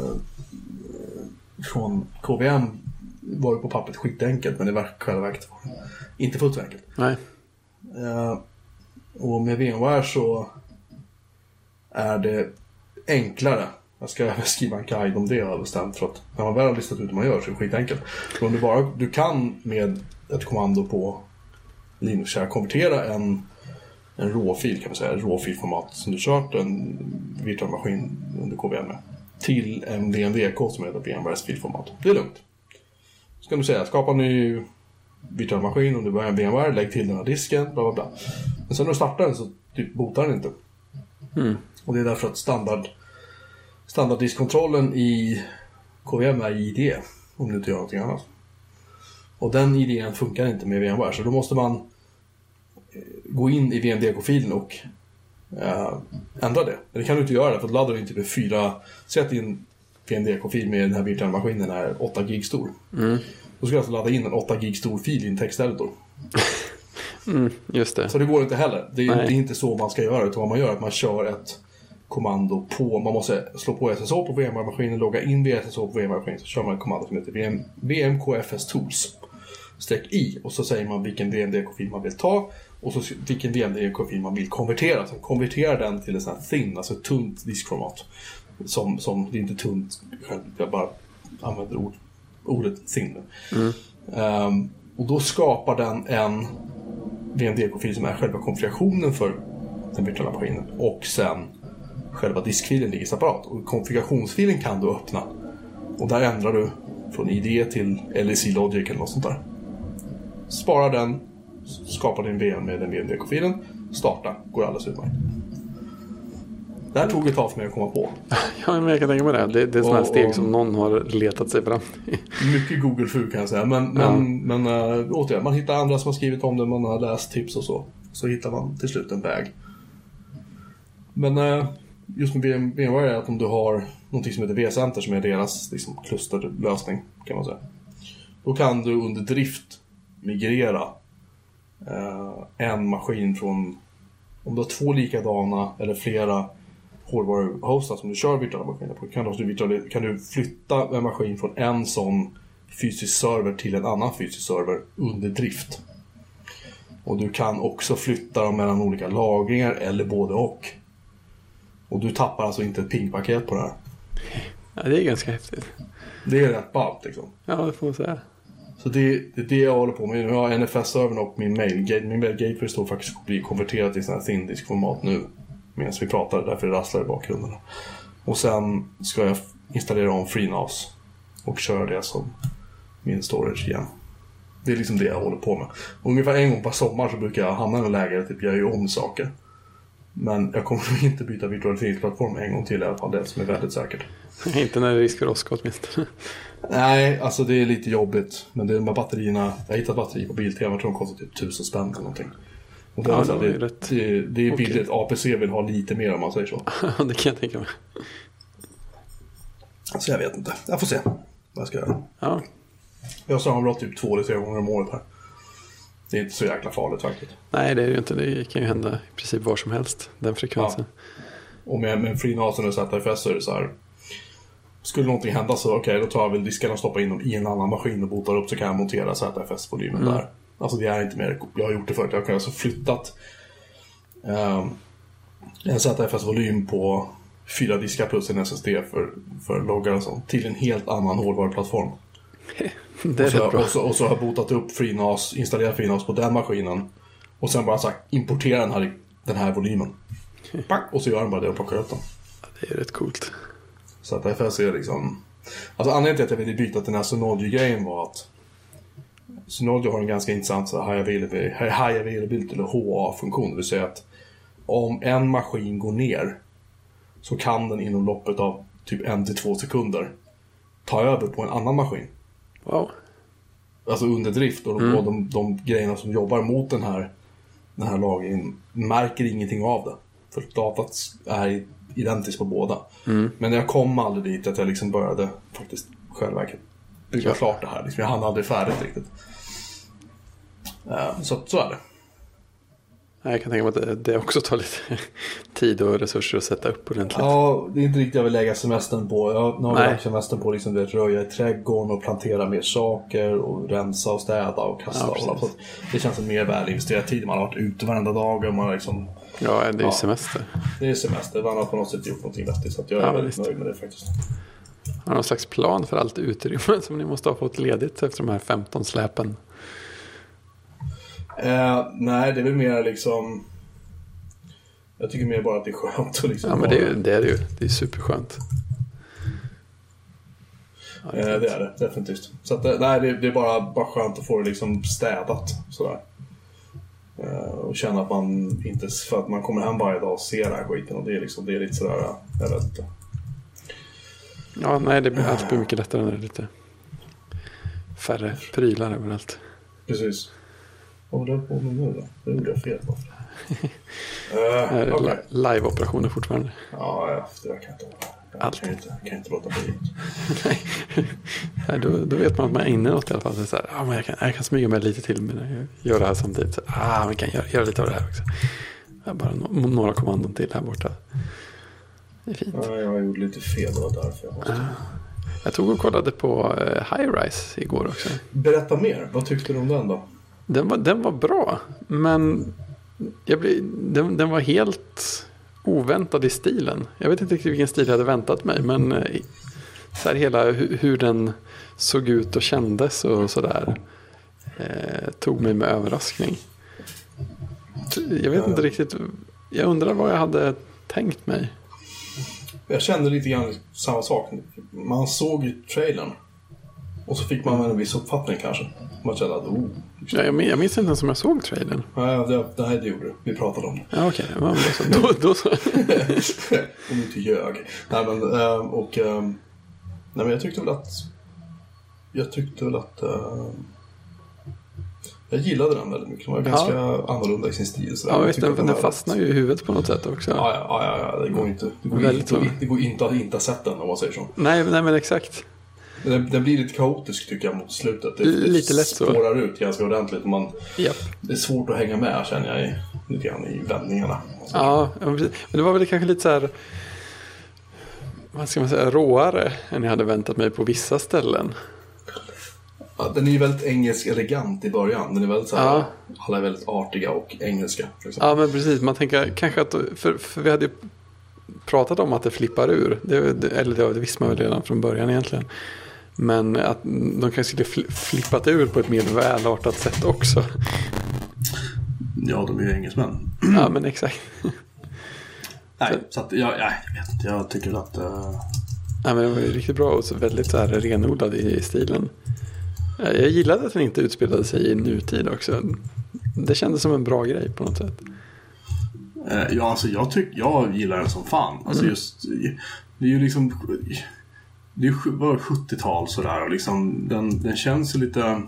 från KVM var ju på pappret skitenkelt men i själva verket var det inte fullt så enkelt. Nej. Eh, och med VMware så är det enklare. Jag ska även skriva en guide om det har jag bestämt för att när man väl har listat ut hur man gör så är det skitenkelt. För om du, bara, du kan med ett kommando på Linux här konvertera en, en råfil kan man säga, råfilformat som du kört en virtuell maskin under KVM med, till en VMVK som heter VMwares filformat. Det är lugnt. Så kan du säga skapa en ny virtuell maskin om du börjar en VMware, lägg till den här disken, bla bla bla. Men sen när du startar den så typ botar den inte. Mm. Och det är därför att standard standarddiskkontrollen i KVM är IDE, om du inte gör någonting annat. Och den IDEn funkar inte med VMware, så då måste man eh, gå in i VMDK-filen och eh, ändra det. Men det kan du inte göra, för då laddar du in typ en fyra... Säg att din VMDK-fil med den här virtuella maskinen är 8 gig stor. Mm. Då ska du alltså ladda in en 8 gig stor fil i en texteditor. Mm, just det. Så det går inte heller. Det är, det är inte så man ska göra. Utan vad man gör är att man kör ett kommando på, man måste slå på SSH på VMware-maskinen, logga in via SSH på VMware-maskinen, så kör man ett kommando som heter VM, VMKFS Tools. Streck i och så säger man vilken VMDK-fil man vill ta och så vilken VMDK-fil man vill konvertera. Sen konverterar den till ett sånt här thin, alltså ett tunt diskformat. Som, som, det är inte tunt, jag bara använder ord, ordet thin. Mm. Ehm, och då skapar den en VMDK-fil som är själva konfigurationen för den virtuella maskinen. Och sen själva diskfilen ligger separat. Och konfigurationsfilen kan du öppna. Och där ändrar du från ID till LEC Logic eller något sånt där. Spara den, skapa din VM med den VMDK-filen, starta, går alldeles utmärkt. Det här tog ett tag för mig att komma på. Ja, men jag kan tänka mig det. Det, det är sådana här steg som någon har letat sig fram. Mycket Google fu kan jag säga. Men, Ja. men, men äh, återigen, man hittar andra som har skrivit om det, man har läst tips och så. Så hittar man till slut en väg. Men äh, just med VM- VMware är att om du har någonting som heter V-center som är deras liksom, klusterlösning kan man säga. Då kan du under drift migrera eh, en maskin från om du har två likadana eller flera hårdvaruhostar som du kör virtuella maskiner på kan du, kan du flytta en maskin från en sån fysisk server till en annan fysisk server under drift. Och du kan också flytta dem mellan olika lagringar eller både och. Och du tappar alltså inte ett pingpaket på det här. Ja, det är ganska häftigt. Det är rätt ballt liksom. Ja, det får man säga. Så det, det är det jag håller på med. Nu har jag NFS-servern och min mail. Gate- Min mail gateway står faktiskt att bli konverterad till sån här thin disk-format nu. Medan vi pratar, därför det rasslar i bakgrunden. Och sen ska jag installera om FreeNAS. Och köra det som min storage igen. Det är liksom det jag håller på med. Ungefär en gång per sommar så brukar jag hamna i en läge där typ jag gör om saker. Men jag kommer nog inte byta virtualiseringsplattform en gång till i alla fall. Det som är väldigt säkert. Inte när det är risk för åska åtminstone. Nej, alltså det är lite jobbigt. Men det är de här batterierna. Jag har hittat batteri på Biltema. Jag tror de kostar typ tusen spänn eller någonting. Och det, Ja, är, det ju rätt det, det är billigt. APC vill ha lite mer om man säger så. Ja, det kan jag tänka mig. Så jag vet inte. Jag får se vad jag ska göra. Ja, Jag har sammanbrott typ två eller tre gånger om året här. Det är inte så jäkla farligt faktiskt. nej det är ju inte. Det kan ju hända i princip var som helst. Den frekvensen. Och med, med FreeNASen och ZFS så är det så här. Skulle någonting hända så okej, då tar jag väl diskarna och stoppar in dem i en annan maskin och botar upp så kan jag montera ZFS-volymen Mm. där. Alltså det är inte mer, jag har gjort det förut. Jag har alltså flyttat ehm, en ZFS-volym på fyra diskar plus en SSD för, för loggar och sånt till en helt annan hårdvaruplattform. Det och, så, och, så, och så har jag botat upp FreeNAS, installerat FreeNAS på den maskinen. Och sen bara sagt importera den här, den här volymen. Och så gör den bara det och plockar upp den. Det är rätt coolt. Så att FS är liksom... Alltså anledningen till att jag ville byta till den här Synology-grejen var att Synology har en ganska intressant så här high availability, high availability eller HA-funktion. Det vill säga att om en maskin går ner så kan den inom loppet av typ en till två sekunder ta över på en annan maskin. Wow. Alltså under drift och, och de, de grejerna som jobbar mot den här, den här lagringen märker ingenting av det. För datat är identiskt på båda. Men jag kom aldrig dit att jag liksom började faktiskt självverket bygga Ja. klart det här. Liksom, jag hann aldrig färdigt riktigt. Eh, så, så är det. Jag kan tänka mig att det, det också tar lite tid och resurser att sätta upp ordentligt. Ja, det är inte riktigt jag vill lägga semestern på. Jag, nu har jag lagt semestern på att liksom, vet, röja i trädgården och plantera mer saker och rensa och städa och kasta. Ja, och att det känns som mer väl investerad tid. Man har varit ute varenda dag och man har liksom Ja, det är ju Ja. semester. Det är semester, man har på något sätt gjort någonting vettigt. Så att jag är Ja, väldigt visst. nöjd med det faktiskt. Har någon slags plan för allt utrymme som ni måste ha fått ledigt efter de här 15 släpen? Eh, nej, det är väl mer liksom... Jag tycker mer bara att det är skönt att liksom Ja, men det är, det är det ju. Det är superskönt. Ja, det är Eh, det är det, definitivt. Så att, nej, det, det är bara, bara skönt att få det liksom städat. Sådär. Eh, och känna att man inte... För att man kommer hem varje dag och ser den här skiten. Och det är liksom, det är lite sådär... Jag vet inte. Ja, nej, det blir allt blir mycket lättare när det är lite färre prylar överallt. Precis. Vad håller jag på med nu då? Det gjorde jag fel på. Uh, är Okej. li- Live-operationer fortfarande. Ja, ja, det där kan jag inte. Jag Allt. kan inte, kan inte låta bli. Nej, då, då vet man att man är inne i något i alla fall. Så här, ja, men jag, kan, jag kan smyga med lite till men jag gör det här samtidigt. Så, ah, man kan göra, göra lite av det här också. Jag bara no, några kommandon till här borta. Det är fint. Ja, jag gjorde lite fel, det var därför jag måste... Jag tog och kollade på eh, High Rise igår också. Berätta mer, vad tyckte du om den då? Den var, den var bra, men jag blev, den, den var helt oväntad i stilen. Jag vet inte riktigt vilken stil jag hade väntat mig, men eh, så här hela hur, hur den såg ut och kändes och sådär eh, tog mig med överraskning. Jag vet inte riktigt. Jag undrar vad jag hade tänkt mig. Jag kände lite grann samma sak. Man såg ju trailern. Och så fick man en viss uppfattning kanske. Man kände att, oh. Ja, jag, min- jag minns inte ens om jag såg trailern. Nej, det, det här det gjorde du. Vi pratade om det. Ja, okej. Men då, då, då så. Om du inte ljög. Nej men, ehm, och... ehm, nej men jag tyckte väl att... Jag tyckte väl att... ehm, jag gillade den väldigt mycket. Den var ganska annorlunda i sin stil. Så Ja, jag visst, den, den var- fastnar ju i huvudet på något sätt också. Ja, ja, ja, ja, det går inte, det går Väldigt inte, det går inte att inte ha sett den om man säger så. Nej, nej, men exakt. Den, den blir lite kaotisk tycker jag mot slutet. Det, Lite lätt så. spårar ut ganska ordentligt. Man, Japp. det är svårt att hänga med känner jag i, lite grann i vändningarna. Ja, men det var väl kanske lite så här. Vad ska man säga? Råare än jag hade väntat mig på vissa ställen. Ja, den är ju väldigt engelsk elegant i början. Den är väldigt så här, Ja. Alla är väldigt artiga och engelska. Liksom. Ja, men precis. Man tänker kanske att, för, för vi hade ju pratat om att det flippar ur. Det, det, eller det, det visste man väl redan från början egentligen. Men att de kanske skulle fli- flippat ur på ett mer välartat sätt också. Ja, de är ju engelsmän. Ja, men exakt. Nej, så att, jag, jag vet inte. Jag tycker att... eh, Ja, men det var ju riktigt bra och så väldigt så här renodlad i, stilen. Ja, Jag gillade att den inte utspelade sig i nutid också. Det kändes som en bra grej på något sätt. Eh, Ja, alltså jag, tyck, jag gillar den som fan. Alltså Mm. just, det är ju liksom... Det är bara 70-tal sådär och liksom den, den känns lite...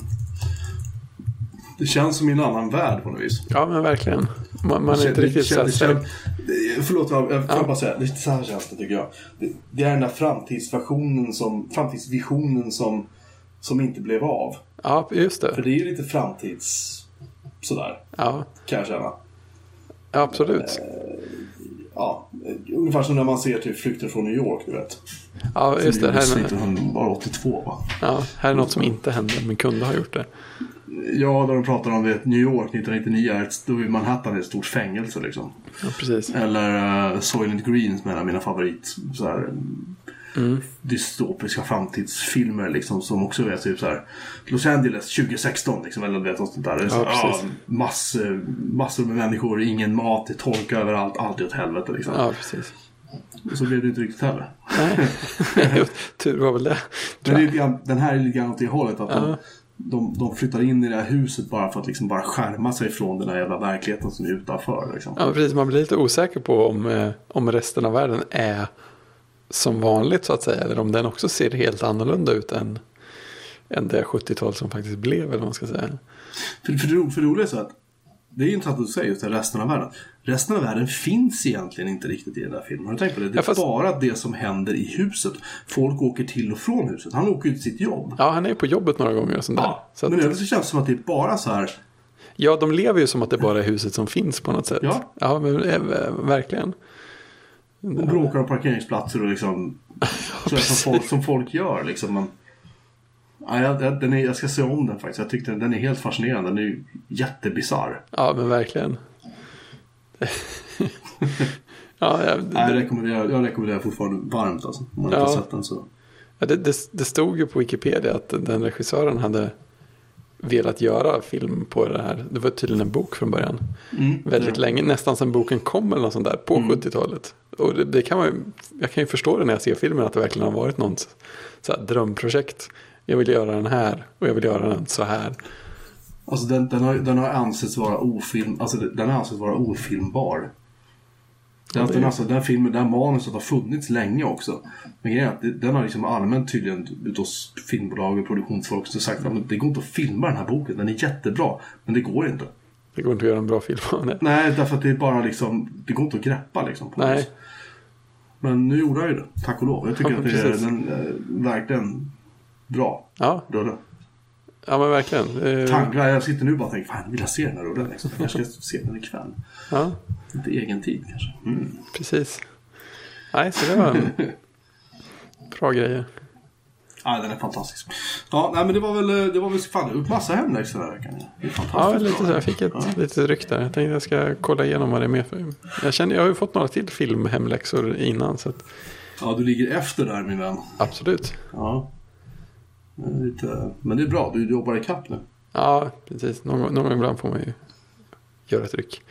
Det känns som i en annan värld på något vis. Ja, men verkligen. Man, man är Det inte riktigt så här känns- säker. det känns- det- Förlåt, jag, får bara säga. Det är så här känns det tycker jag. Det, det är den där framtidsversionen som, framtidsvisionen som, som inte blev av. Ja, just För det. det är ju lite framtids... Sådär, Ja, kan jag känna. ja absolut. Ja, ungefär som när man ser till Flykten från New York, du vet. Ja, just det. Här, Som är- gjordes 1982 va? ja, här är något som inte hände, men kunde ha gjort det. Ja, där de pratar om det. New York 1999, är ett- då är Manhattan ett stort fängelse liksom. Ja, precis. Eller uh, Soylent Green som är en av mina favorit så här, Mm. dystopiska framtidsfilmer liksom som också är typ så här Los Angeles 2016 liksom eller vet sånt där. Så, Ja, massor, massor med människor, ingen mat, det torkar överallt, allt är åt helvete liksom. Ja, precis. Och så blev det inte riktigt heller. Nej, tur var väl det. Men det är lite grann, den här är lite grann åt det hållet att de, de, de flyttar in i det här huset bara för att liksom bara skärma sig från den här jävla verkligheten som är utanför. Liksom. Ja, precis. Man blir lite osäker på om, eh, om resten av världen är som vanligt så att säga. Eller om den också ser helt annorlunda ut än, än det 70-tal som faktiskt blev. Eller vad man ska säga. För, för, det för det roliga är så att det är intressant att du säger just det, resten av världen. Resten av världen finns egentligen inte riktigt i den där filmen. Har du tänkt på det? Det är Ja, fast- bara det som händer i huset. Folk åker till och från huset. Han åker ju till sitt jobb. Ja, han är på jobbet några gånger och sånt där. Ja, Så att, men så känns det som att det är bara så här. ja, de lever ju som att det bara är huset som finns på något sätt. Ja. ja men eh, verkligen. Och bråkar om parkeringsplatser och liksom. så som, folk, som folk gör liksom. Men, ja, jag, jag- den är, jag ska se om den faktiskt. Jag tyckte den, den är helt fascinerande. Den är jättebisarr. Ja, men verkligen. ja, Jag det, rekommenderar, jag rekommenderar fortfarande varmt alltså. Om man inte Ja. har sett den så. ja, det, det, det stod ju på Wikipedia att den regissören hade velat göra film på det här. Det var tydligen en bok från början. Mm, Väldigt ja. länge, nästan sedan boken kom eller något sånt där på 70-talet. Och det, det kan man ju, jag kan ju förstå det när jag ser filmen att det verkligen har varit något så drömprojekt. Jag vill göra den här och jag vill göra den så här. Alltså den, den, har, den har ansetts vara ofilm, alltså den har ansetts vara ofilmbar. Den, det är- den, alltså, den filmen, den manuset har funnits länge också. Men grejen är att det- den har liksom allmänt tydligen utav filmbolag och produktionsfolk så sagt att det går inte att filma den här boken. Den är jättebra, men det går inte. Det går inte att göra en bra film av det. Nej, därför att det är bara liksom, det går inte att greppa liksom. På Nej. oss. Men nu gjorde han ju det, tack och lov. Jag tycker Ja, att det är den, eh, verkligen bra Ja, rulle. ja men verkligen. Eh, Tankar, jag sitter nu och bara tänker, fan vill jag se den här rullen liksom. Jag ska se den ikväll. Ja, Lite egen tid kanske. Mm. precis. Nej, så det var en bra grejer. Ja, den är fantastisk. Ja, nej men det var väl, det var väl fan, massa hemläxor den här veckan. Det är Ja, fantastiskt lite bra. så. Jag fick ett Ja. litet ryck där. Jag tänkte jag ska kolla igenom vad det är med för. Jag, känner, jag har ju fått några till filmhemläxor innan. Så att, Ja, du ligger efter där min vän. absolut. Ja. Det Lite, men det är bra, du jobbar ikapp nu. Ja, precis. Någon, någon ibland får man ju göra ett ryck.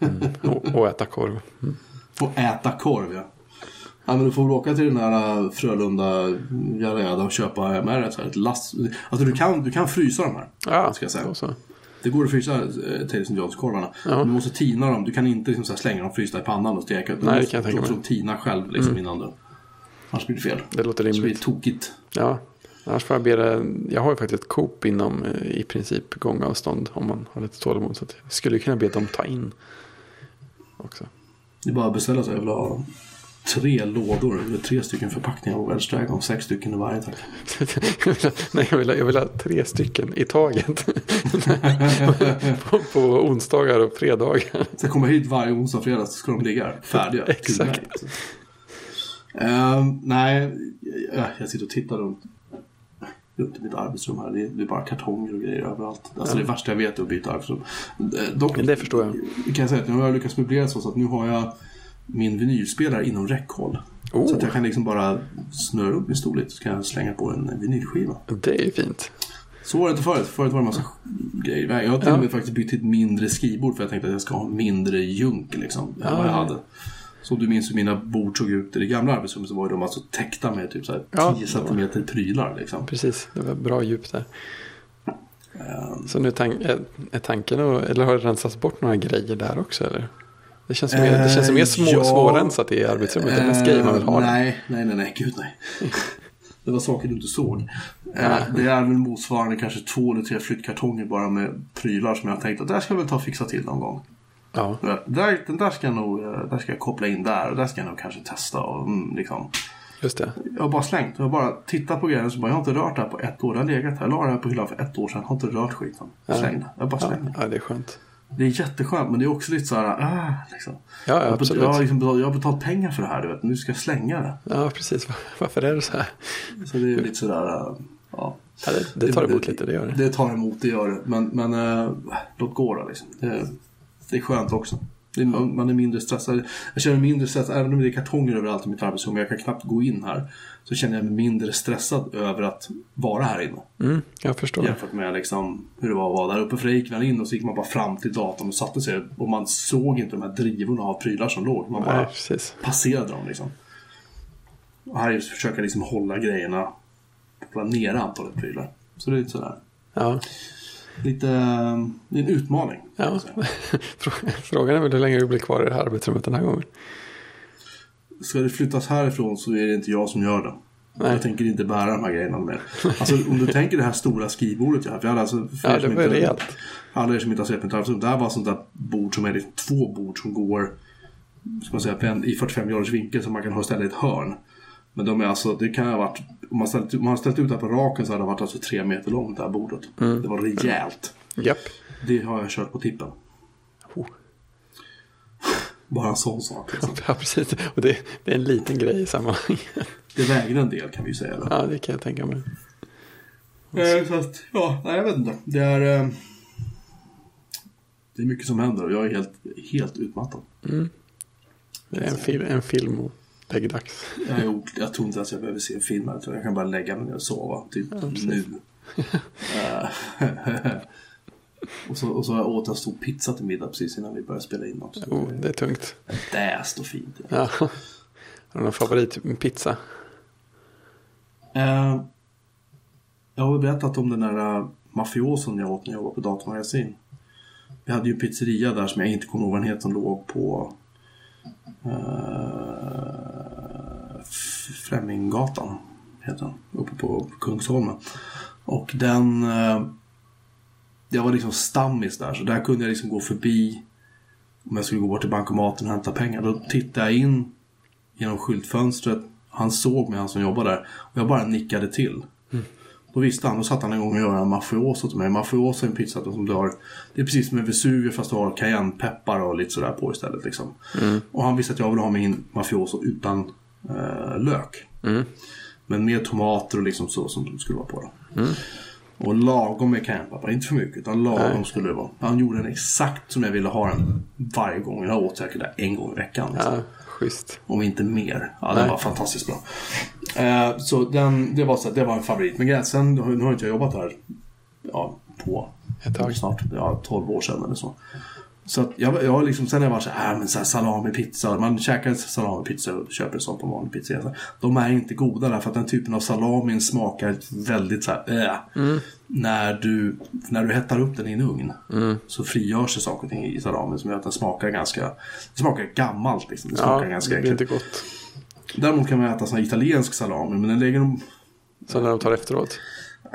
Mm. Och, och äta korv. Mm. Och äta korv, ja. Ja, men du får väl åka till den där äh, Frölunda Jareda och köpa hem ett, ett lass. Alltså du kan, du kan frysa de här. Ja, ska jag säga. då så. Det går att frysa eh, Taylor Jones-korvarna. Ja. Du måste tina dem. Du kan inte liksom, så här, slänga dem frysta i pannan och steka. Du Nej, det måste kan jag tänka också mig. Mm. tina själv liksom, innan du... Annars blir det fel. Det låter Så blir det rimligt. tokigt. Ja, annars får jag be det. Jag har ju faktiskt ett Coop inom eh, i princip gångavstånd om man har lite tålamod. Så jag skulle kunna be dem ta in också. Det är bara att beställa sig. Jag vill ha tre lådor. Eller tre stycken förpackningar av Welsh Dragon. Sex stycken i varje tack. Jag ha, nej, jag vill, ha, jag vill ha tre stycken i taget. på, på onsdagar och fredagar. Så jag kommer hit varje onsdag och fredag så ska de ligga färdiga. Exakt. Ehm, nej, jag, jag sitter och tittar runt, runt i mitt arbetsrum här. Det är, bara kartonger och grejer överallt. Alltså det värsta jag vet är att byta arbetsrum. Eh, Dock det förstår jag. kan jag säga att nu har jag lyckats möblera så att nu har jag min vinylspelare inom räckhåll. Oh. Så att jag kan liksom bara snöra upp min stol lite så kan jag slänga på en vinylskiva. Det är ju fint. Så var det inte förut. Förut var det en massa grejer. Jag har till och med faktiskt byggt ett mindre skrivbord för jag tänkte att jag ska ha mindre junk liksom. Än vad jag ja. hade. Så du minns hur mina bord såg ut i det gamla arbetsrummet så var ju de alltså täckta med typ så här Ja, 10 det var- centimeter prylar liksom. Precis, det var bra djup där. Ehm, Så nu tank, är, är tanken, att- eller har det rensats bort några grejer där också? Eller? Det känns som mer, det känns som mer små, Eh, ja. svårrensat i arbetsrummet. Det är mest grejer man vill ha. eh, där. Nej, nej, nej, nej, gud nej. Det var saker du inte såg. Eh, Det är väl motsvarande kanske två eller tre flyttkartonger bara med prylar som jag har tänkt att där ska jag väl ta och fixa till någon gång. Ja, Där, den där ska jag nog eh, där ska jag koppla in där och där ska jag nog kanske testa. Och, mm, liksom. just det. Jag har bara slängt. Jag har bara tittat på grejen så bara, jag har inte rört det här på ett år. Det har legat här. Jag la det här på hyllan för ett år sedan. Jag har inte rört skiten. Jag slängde. Jag bara Ja, slängde. ja, det är skönt. Det är jätteskönt men det är också lite så här, ah, liksom. Ja, Jag ja har, absolut. jag, har liksom betalt, jag har betalt pengar för det här, du vet. Nu ska jag slänga det. Ja, precis. Varför är det så här? Så det är lite sådär, äh, ja. Ja, det, det tar emot lite, det gör det. Det tar emot, det gör det. Men, men äh, låt gå då liksom. Det, det är skönt också. Det är, man är mindre stressad. Jag känner mig mindre stressad, även om det är kartonger överallt i mitt arbetsrum och jag kan knappt gå in här. Så känner jag mig mindre stressad över att vara här inne. Mm, jag förstår. Jämfört med liksom, hur det var att vara där uppe. För där gick man in och så gick man bara fram till datorn och satte sig. Och man såg inte de här drivorna av prylar som låg. Man bara Nej, precis. passerade dem liksom. Och här just försöka jag liksom hålla grejerna, hålla nere antalet prylar. Så det är lite sådär. Ja. Lite, eh, det är en utmaning. Ja. Frågan är väl hur länge du blir kvar i det här arbetsrummet den här gången. Ska det flyttas härifrån så är det inte jag som gör det. Nej. Jag tänker inte bära de här grejerna mer. Alltså om du tänker det här stora skrivbordet jag hade alltså, för Ja, det var inte- rejält. Alla er som inte har sett mitt arbetsrum. Det här var sånt där bord som är liksom två bord som går ska man säga, en, i 45 graders vinkel som man kan ha istället i ett hörn. Men de är alltså, det kan ha varit, om man ställt, man har ställt ut det här på raken så hade det varit alltså tre meter långt det här bordet. Mm. Det var rejält. Japp. Det har jag kört på tippen. Oh. Bara en sån sak. Liksom. Ja, precis. Och det, det är en liten grej i sammanhanget. Det vägde en del kan vi ju säga. Då. Ja, det kan jag tänka mig. Eh, så att, ja, nej, jag vet inte. Det är, eh, det är mycket som händer och jag är helt, helt utmattad. Det är en, fil, en film och läggdags. Jag, jag tror inte ens jag behöver se en film. Jag, kan bara lägga mig ner och sova. Typ nu. Eh, och, så, och så har jag åt en stor pizza till middag precis innan vi började spela in också. Oh, det är tungt. Däst och fint. Ja. Har du någon favoritpizza? Eh, jag har berättat om den där uh, mafiosen jag åt när jag var på datamagasin. Vi hade ju en pizzeria där som jag inte kommer ihåg vad den heter som låg på uh, Fleminggatan. Heter den, uppe på Kungsholmen. Och den... Uh, jag var liksom stammis där så där kunde jag liksom gå förbi om jag skulle gå bort till bankomaten och hämta pengar. Då tittade jag in genom skyltfönstret. Han såg mig, han som jobbade där. Och jag bara nickade till. Mm. Då visste han, då satt han en gång och göra en mafioso till mig. Mafioso är en pizza som du har, det är precis som en Vesuvio fast du har cayennepeppar och lite sådär på istället. Liksom. Och han visste att jag ville ha min mafioso utan eh, lök. Men med tomater och liksom så som skulle vara på. Då. Och lagom med cayennepeppar, inte för mycket utan lagom Nej. skulle det vara. Han gjorde den exakt som jag ville ha den varje gång. Jag åt säkert en gång i veckan. Liksom. Ja, schysst. Om inte mer. Ja, Nej. den var fantastiskt bra. Eh, så den, det, var så, det var en favorit. Men sen, nu har inte jag jobbat här ja, på Ett tag. snart ja, 12 år sedan eller så. Så att jag, jag liksom, sen har jag varit så här, äh, men så här salamipizza. Man käkar salamipizza och köper en sån på vanlig pizzeria. De är inte goda därför att den typen av salamin smakar väldigt så här, äh. När, du, när du hettar upp den i en ugn så frigörs det saker och ting i salamin som gör att den smakar ganska, det smakar gammalt liksom. Det smakar Ja, ganska det blir inte gott. Däremot kan man äta sån här italiensk salami men den lägger de Så när de tar efteråt.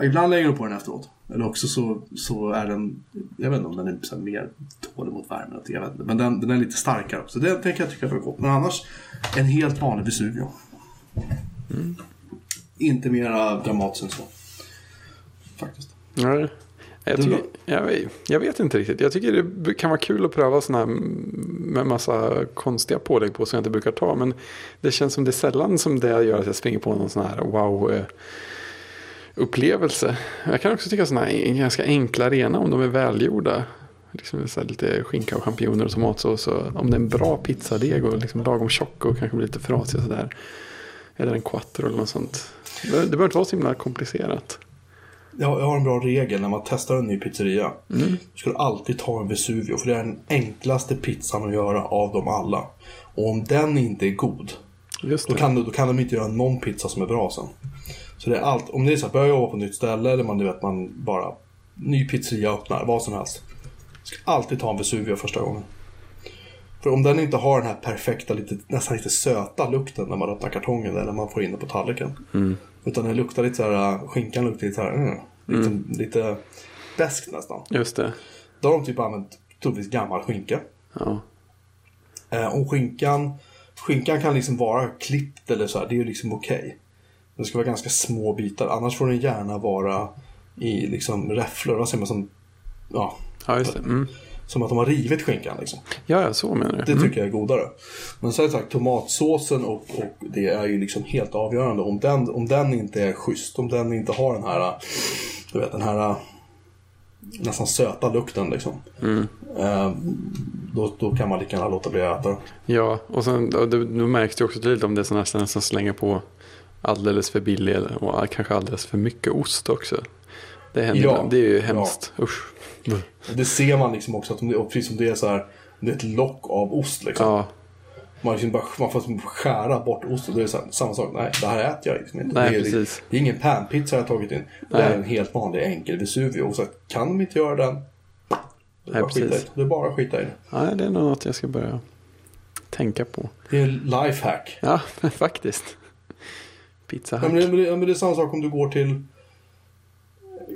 Ibland lägger de på den efteråt. Eller också så, så är den, jag vet inte om den är så mer tålig mot värme. Jag vet inte. Men den, den är lite starkare också. Det, det kan jag tycka är gott. Men annars, en helt vanlig Vesuvio. Inte mera dramatiskt än så. Faktiskt. Nej. Jag, tycker, jag, jag vet inte riktigt. Jag tycker det kan vara kul att pröva sådana här med massa konstiga pålägg på som jag inte brukar ta. Men det känns som det är sällan som det gör att jag springer på någon sån här wow eh, upplevelse. Jag kan också tycka sådana ganska enkla rena om de är välgjorda. Liksom så lite skinka och champinjoner och tomatsås. Och om det är en bra pizzadeg och liksom lagom tjock och kanske blir lite frasig och sådär. Eller en quattro eller något sånt. Det, behöver inte vara så himla komplicerat. Jag, har en bra regel när man testar en ny pizzeria. Mm. Du ska alltid ta en Vesuvio. För det är den enklaste pizzan att göra av dem alla. Och om den inte är god. Då kan, du, då kan de inte göra någon pizza som är bra sen. Så det är allt. Om det är så att börja jobba på ett nytt ställe eller man, du vet, man bara ny pizzeria öppnar, vad som helst. Ska alltid ta en Vesuvio första gången. För om den inte har den här perfekta, lite, nästan lite söta lukten när man öppnar kartongen eller man får in det på tallriken. Utan den luktar lite så här, skinkan luktar lite så här, mm, lite, lite beskt nästan. Just det. Då har de typ använt troligtvis gammal skinka. Ja. Eh, om skinkan, skinkan kan liksom vara klippt eller så här, det är ju liksom okej. Det ska vara ganska små bitar, annars får den gärna vara i liksom räfflor, vad säger man som, ja, ja, det. Mm. som att de har rivit skinkan liksom. Ja, ja, så menar du. Det Mm. tycker jag är godare. Men sen sagt, tomatsåsen och, och det är ju liksom helt avgörande. Om den, om den inte är schysst, om den inte har den här, du vet den här nästan söta lukten liksom. Mm. Eh, då, då kan man lika gärna låta bli att äta. Ja, och sen det, då märks det också tydligt om det är sådana här som slänger på alldeles för billig och kanske alldeles för mycket ost också. Det händer Ja. Det är ju ja. hemskt. Usch. Buh. Och Det ser man liksom också, att om det, precis som det är så här, det är ett lock av ost liksom. Ja, Man, liksom bara, man får liksom skära bort osten. Då är det så här, samma sak, nej det här äter jag liksom inte. Nej, det, är, precis. det är ingen panpizza jag har tagit in. Det Nej. är en helt vanlig enkel Vesuvio. Så att, kan de inte göra den, det är, Nej, bara skita precis. det. det är bara skita i det. ja, det är nog något jag ska börja tänka på. Det är lifehack. Ja, faktiskt. Pizza Ja, men, det, det, men det är samma sak om du går till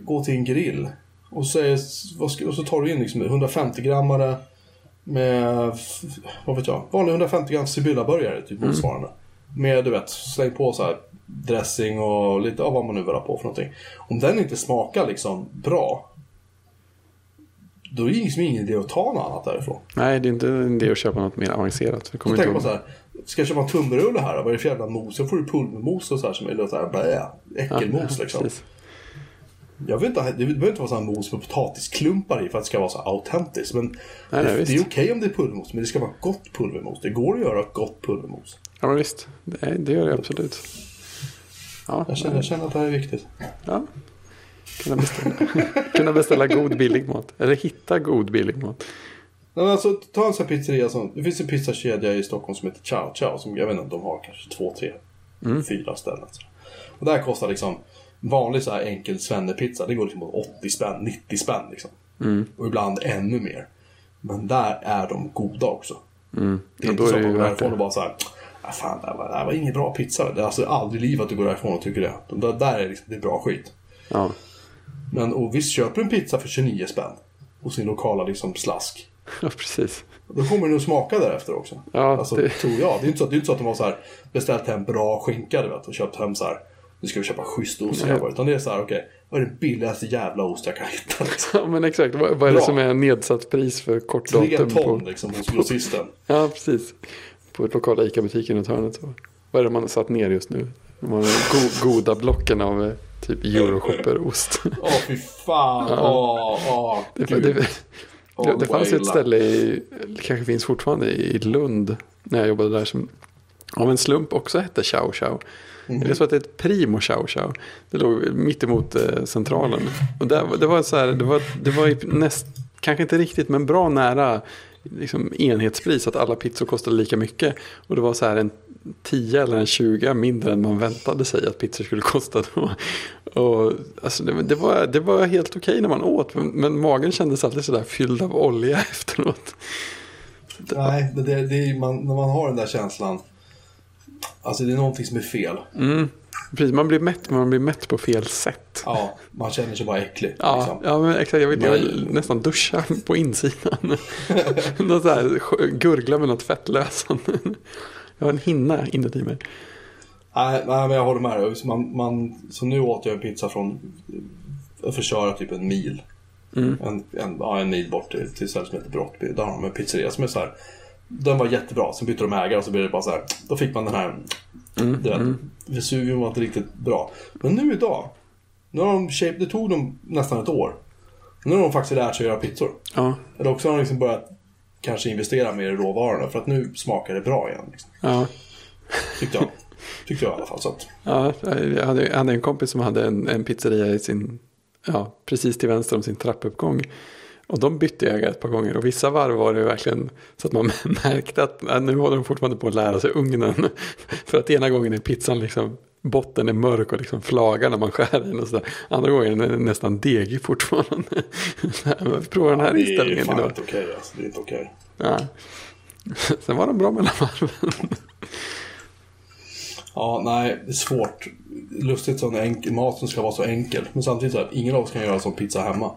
Går till en grill och så, är, och så tar du in liksom 150 grammare med, vad vet jag, vanlig 150 gram Sibylla-burgare, typ motsvarande. Med, du vet, släng på så här dressing och lite av vad man nu vill ha på för någonting. Om den inte smakar liksom bra, då är det liksom ingen idé att ta något annat därifrån. Nej, det är inte en idé att köpa något mer avancerat. Det kommer tänker inte man så här, ska jag köpa en tunnbrödsrulle här? Vad är det för jävla mos? Så får du pulvermos och så här som är så här, blä, äckelmos liksom. precis. Jag vet inte, det behöver inte vara sån här mos med potatisklumpar i för att det ska vara så autentiskt. Men nej, det, visst. det är okej om det är pulvermos, men det ska vara gott pulvermos. Det går att göra gott pulvermos. Ja, men visst. Det, det gör det absolut. Ja, Jag känner, jag känner att det här är viktigt. ja. Kunna, beställa. Kunna beställa god billig mat. Eller hitta god billig mat. Men alltså, ta en sån här pizzeria som, det finns en pizzakedja i Stockholm som heter Ciao Ciao. Som jag vet inte, de har kanske två, tre, Mm. fyra ställen. Så. Och där kostar liksom vanlig så här enkel svennepizza. Det går liksom på 80 spänn, 90 spänn liksom. Mm. Och ibland ännu mer. Men där är de goda också. Mm. Det är inte så att man går därifrån och bara så här. Ah, fan, det här, var, det här var ingen bra pizza. Det är alltså aldrig i livet att du går därifrån och tycker det. De där, där är liksom, det är bra skit. Ja. Men och visst, köper du en pizza för 29 spänn. Hos sin lokala liksom slask. ja, precis. Då kommer den att smaka därefter också. Ja, alltså, det- tror jag. Det är inte så, det är inte så att de har så här, beställt hem bra skinka du vet, och köpt hem så här. Nu ska vi köpa schysst ost grabbar. Utan det är så här, okej. Vad är den billigaste jävla ost jag kan hitta? Liksom. Ja, men exakt. Vad, vad är det Bra. som är nedsatt pris för kort Tre datum? ton På, liksom hos grossisten. ja, precis. På lokala ICA-butiken runt hörnet. Så. Vad är det man har satt ner just nu? De har go, goda blocken av eh, typ Euroshopper-ost. Åh fy fan. Åh. Det, gud. det, Åh, det, det fanns ett ställe i, kanske finns fortfarande i Lund. När jag jobbade där som av en slump också hette Chow Chow. Mhm. Eller så att det är ett Primo Chow Chow. Det låg mitt emot eh, centralen. Och där, det var så här, det var, det var näst, kanske inte riktigt men bra nära liksom enhetspris, att alla pizzor kostade lika mycket. Och det var så här en 10 eller en 20 mindre än man väntade sig att pizzor skulle kosta då. Och, alltså, det, det, var, det var helt okej när man åt, men, men magen kändes alltid sådär fylld av olja efteråt. Nej, det, det, det är, man, när man har den där känslan. Alltså det är någonting som är fel. Mm. Precis, man blir mätt, men man blir mätt på fel sätt. Ja, man känner sig bara äcklig. Ja, liksom. ja men exakt. Jag, vill, Man- nästan duscha på insidan. något så här, sk- gurgla med något fettlösande. Jag har en hinna inuti mig. Nej, nej, men jag håller med dig. Så Man, man, så nu åt jag en pizza från, jag får köra typ en mil. Mm. En, en, ja, en mil bort till, till ett ställe som heter Brottby. Där har de en pizzeria som är så här. Den var jättebra, sen bytte de ägare och så blev det bara så här. Då fick man den här, Mm, du vet, Vesuvium var inte riktigt bra. Men nu idag, nu har de shape, det tog dem nästan ett år. Nu har de faktiskt lärt sig att göra pizzor. Ja, Eller också har de liksom börjat kanske investera mer i råvarorna för att nu smakar det bra igen. Liksom. ja. Tyckte jag. Tyckte jag i alla fall. Så att, Ja, jag hade, jag hade en kompis som hade en, en pizzeria i sin, ja, precis till vänster om sin trappuppgång. Och de bytte ägare ett par gånger och vissa varv var det verkligen så att man märkte att äh, nu håller de fortfarande på att lära sig ugnen. För att ena gången är pizzan liksom, botten är mörk och liksom flagar när man skär i den och sådär. Andra gången är den nästan degig fortfarande. Så här, Vi provar den här det är inställningen fan idag. inte okej alltså. Det är inte okej. Ja. Sen var de bra mellan varven. Ja, nej, det är svårt. Lustigt sån enkel mat som ska vara så enkel. Men samtidigt så att ingen av oss kan göra sån pizza hemma.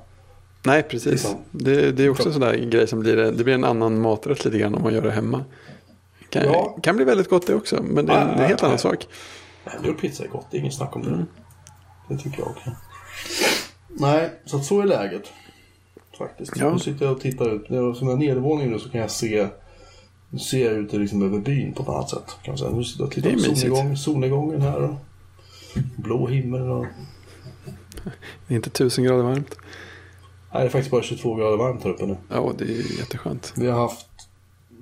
Nej, precis. Liksom. Det, det är också en sån där grej som blir, det blir en annan maträtt lite grann om man gör det hemma. Kan, Ja. kan bli väldigt gott det också, men det är en, helt Nej, annan sak. Hemgjord pizza är gott, det är inget snack om det. Mm. Det tycker jag också. Nej, så att så är läget. Faktiskt. Ja. Nu sitter jag och tittar ut. När jag- Som jag är nedervåning nu så kan jag se nu ser jag ut liksom över byn på ett annat sätt. Kan säga. Nu sitter jag och tittar på solnedgång, solnedgången här. Och blå himmel. Och... Det är inte tusen grader varmt. Nej, det är faktiskt bara 22 grader varmt här uppe nu. Ja, det är jätteskönt. Vi har haft,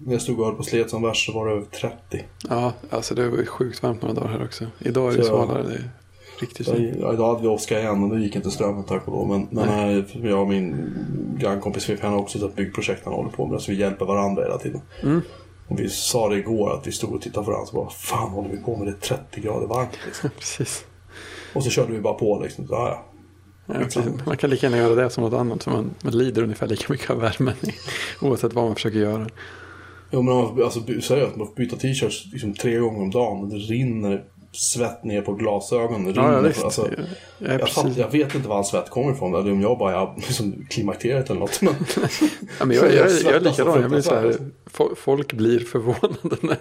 när jag stod och höll på slet som värst så var det över 30. Ja, alltså det var sjukt varmt några dagar här också. Idag är det svalare, det är riktigt Så, fint. ja, idag hade vi Oskar igen och då gick inte strömmen tack och lov. Men, men här, jag och min grannkompis han har också ett byggprojekt han håller på med. Så vi hjälper varandra hela tiden. Mm. Och vi sa det igår att vi stod och tittade på varandra och bara Fan håller vi på med det är 30 grader varmt liksom. Precis. Och så körde vi bara på liksom. Så, ja, ja. Man kan lika gärna göra det som något annat, man, man lider ungefär lika mycket av värmen oavsett vad man försöker göra. Jo men alltså seriöst, man får byta t-shirts liksom tre gånger om dagen. Det rinner svett ner på glasögonen. Ja, ja visst. alltså, jag, jag är jag, fatt, jag vet inte var all svett kommer ifrån. Eller om jag bara är liksom, klimakteriet eller något. Men, Ja, men jag, jag, jag, är svettas så likadan. Jag blir så här, folk blir förvånade när,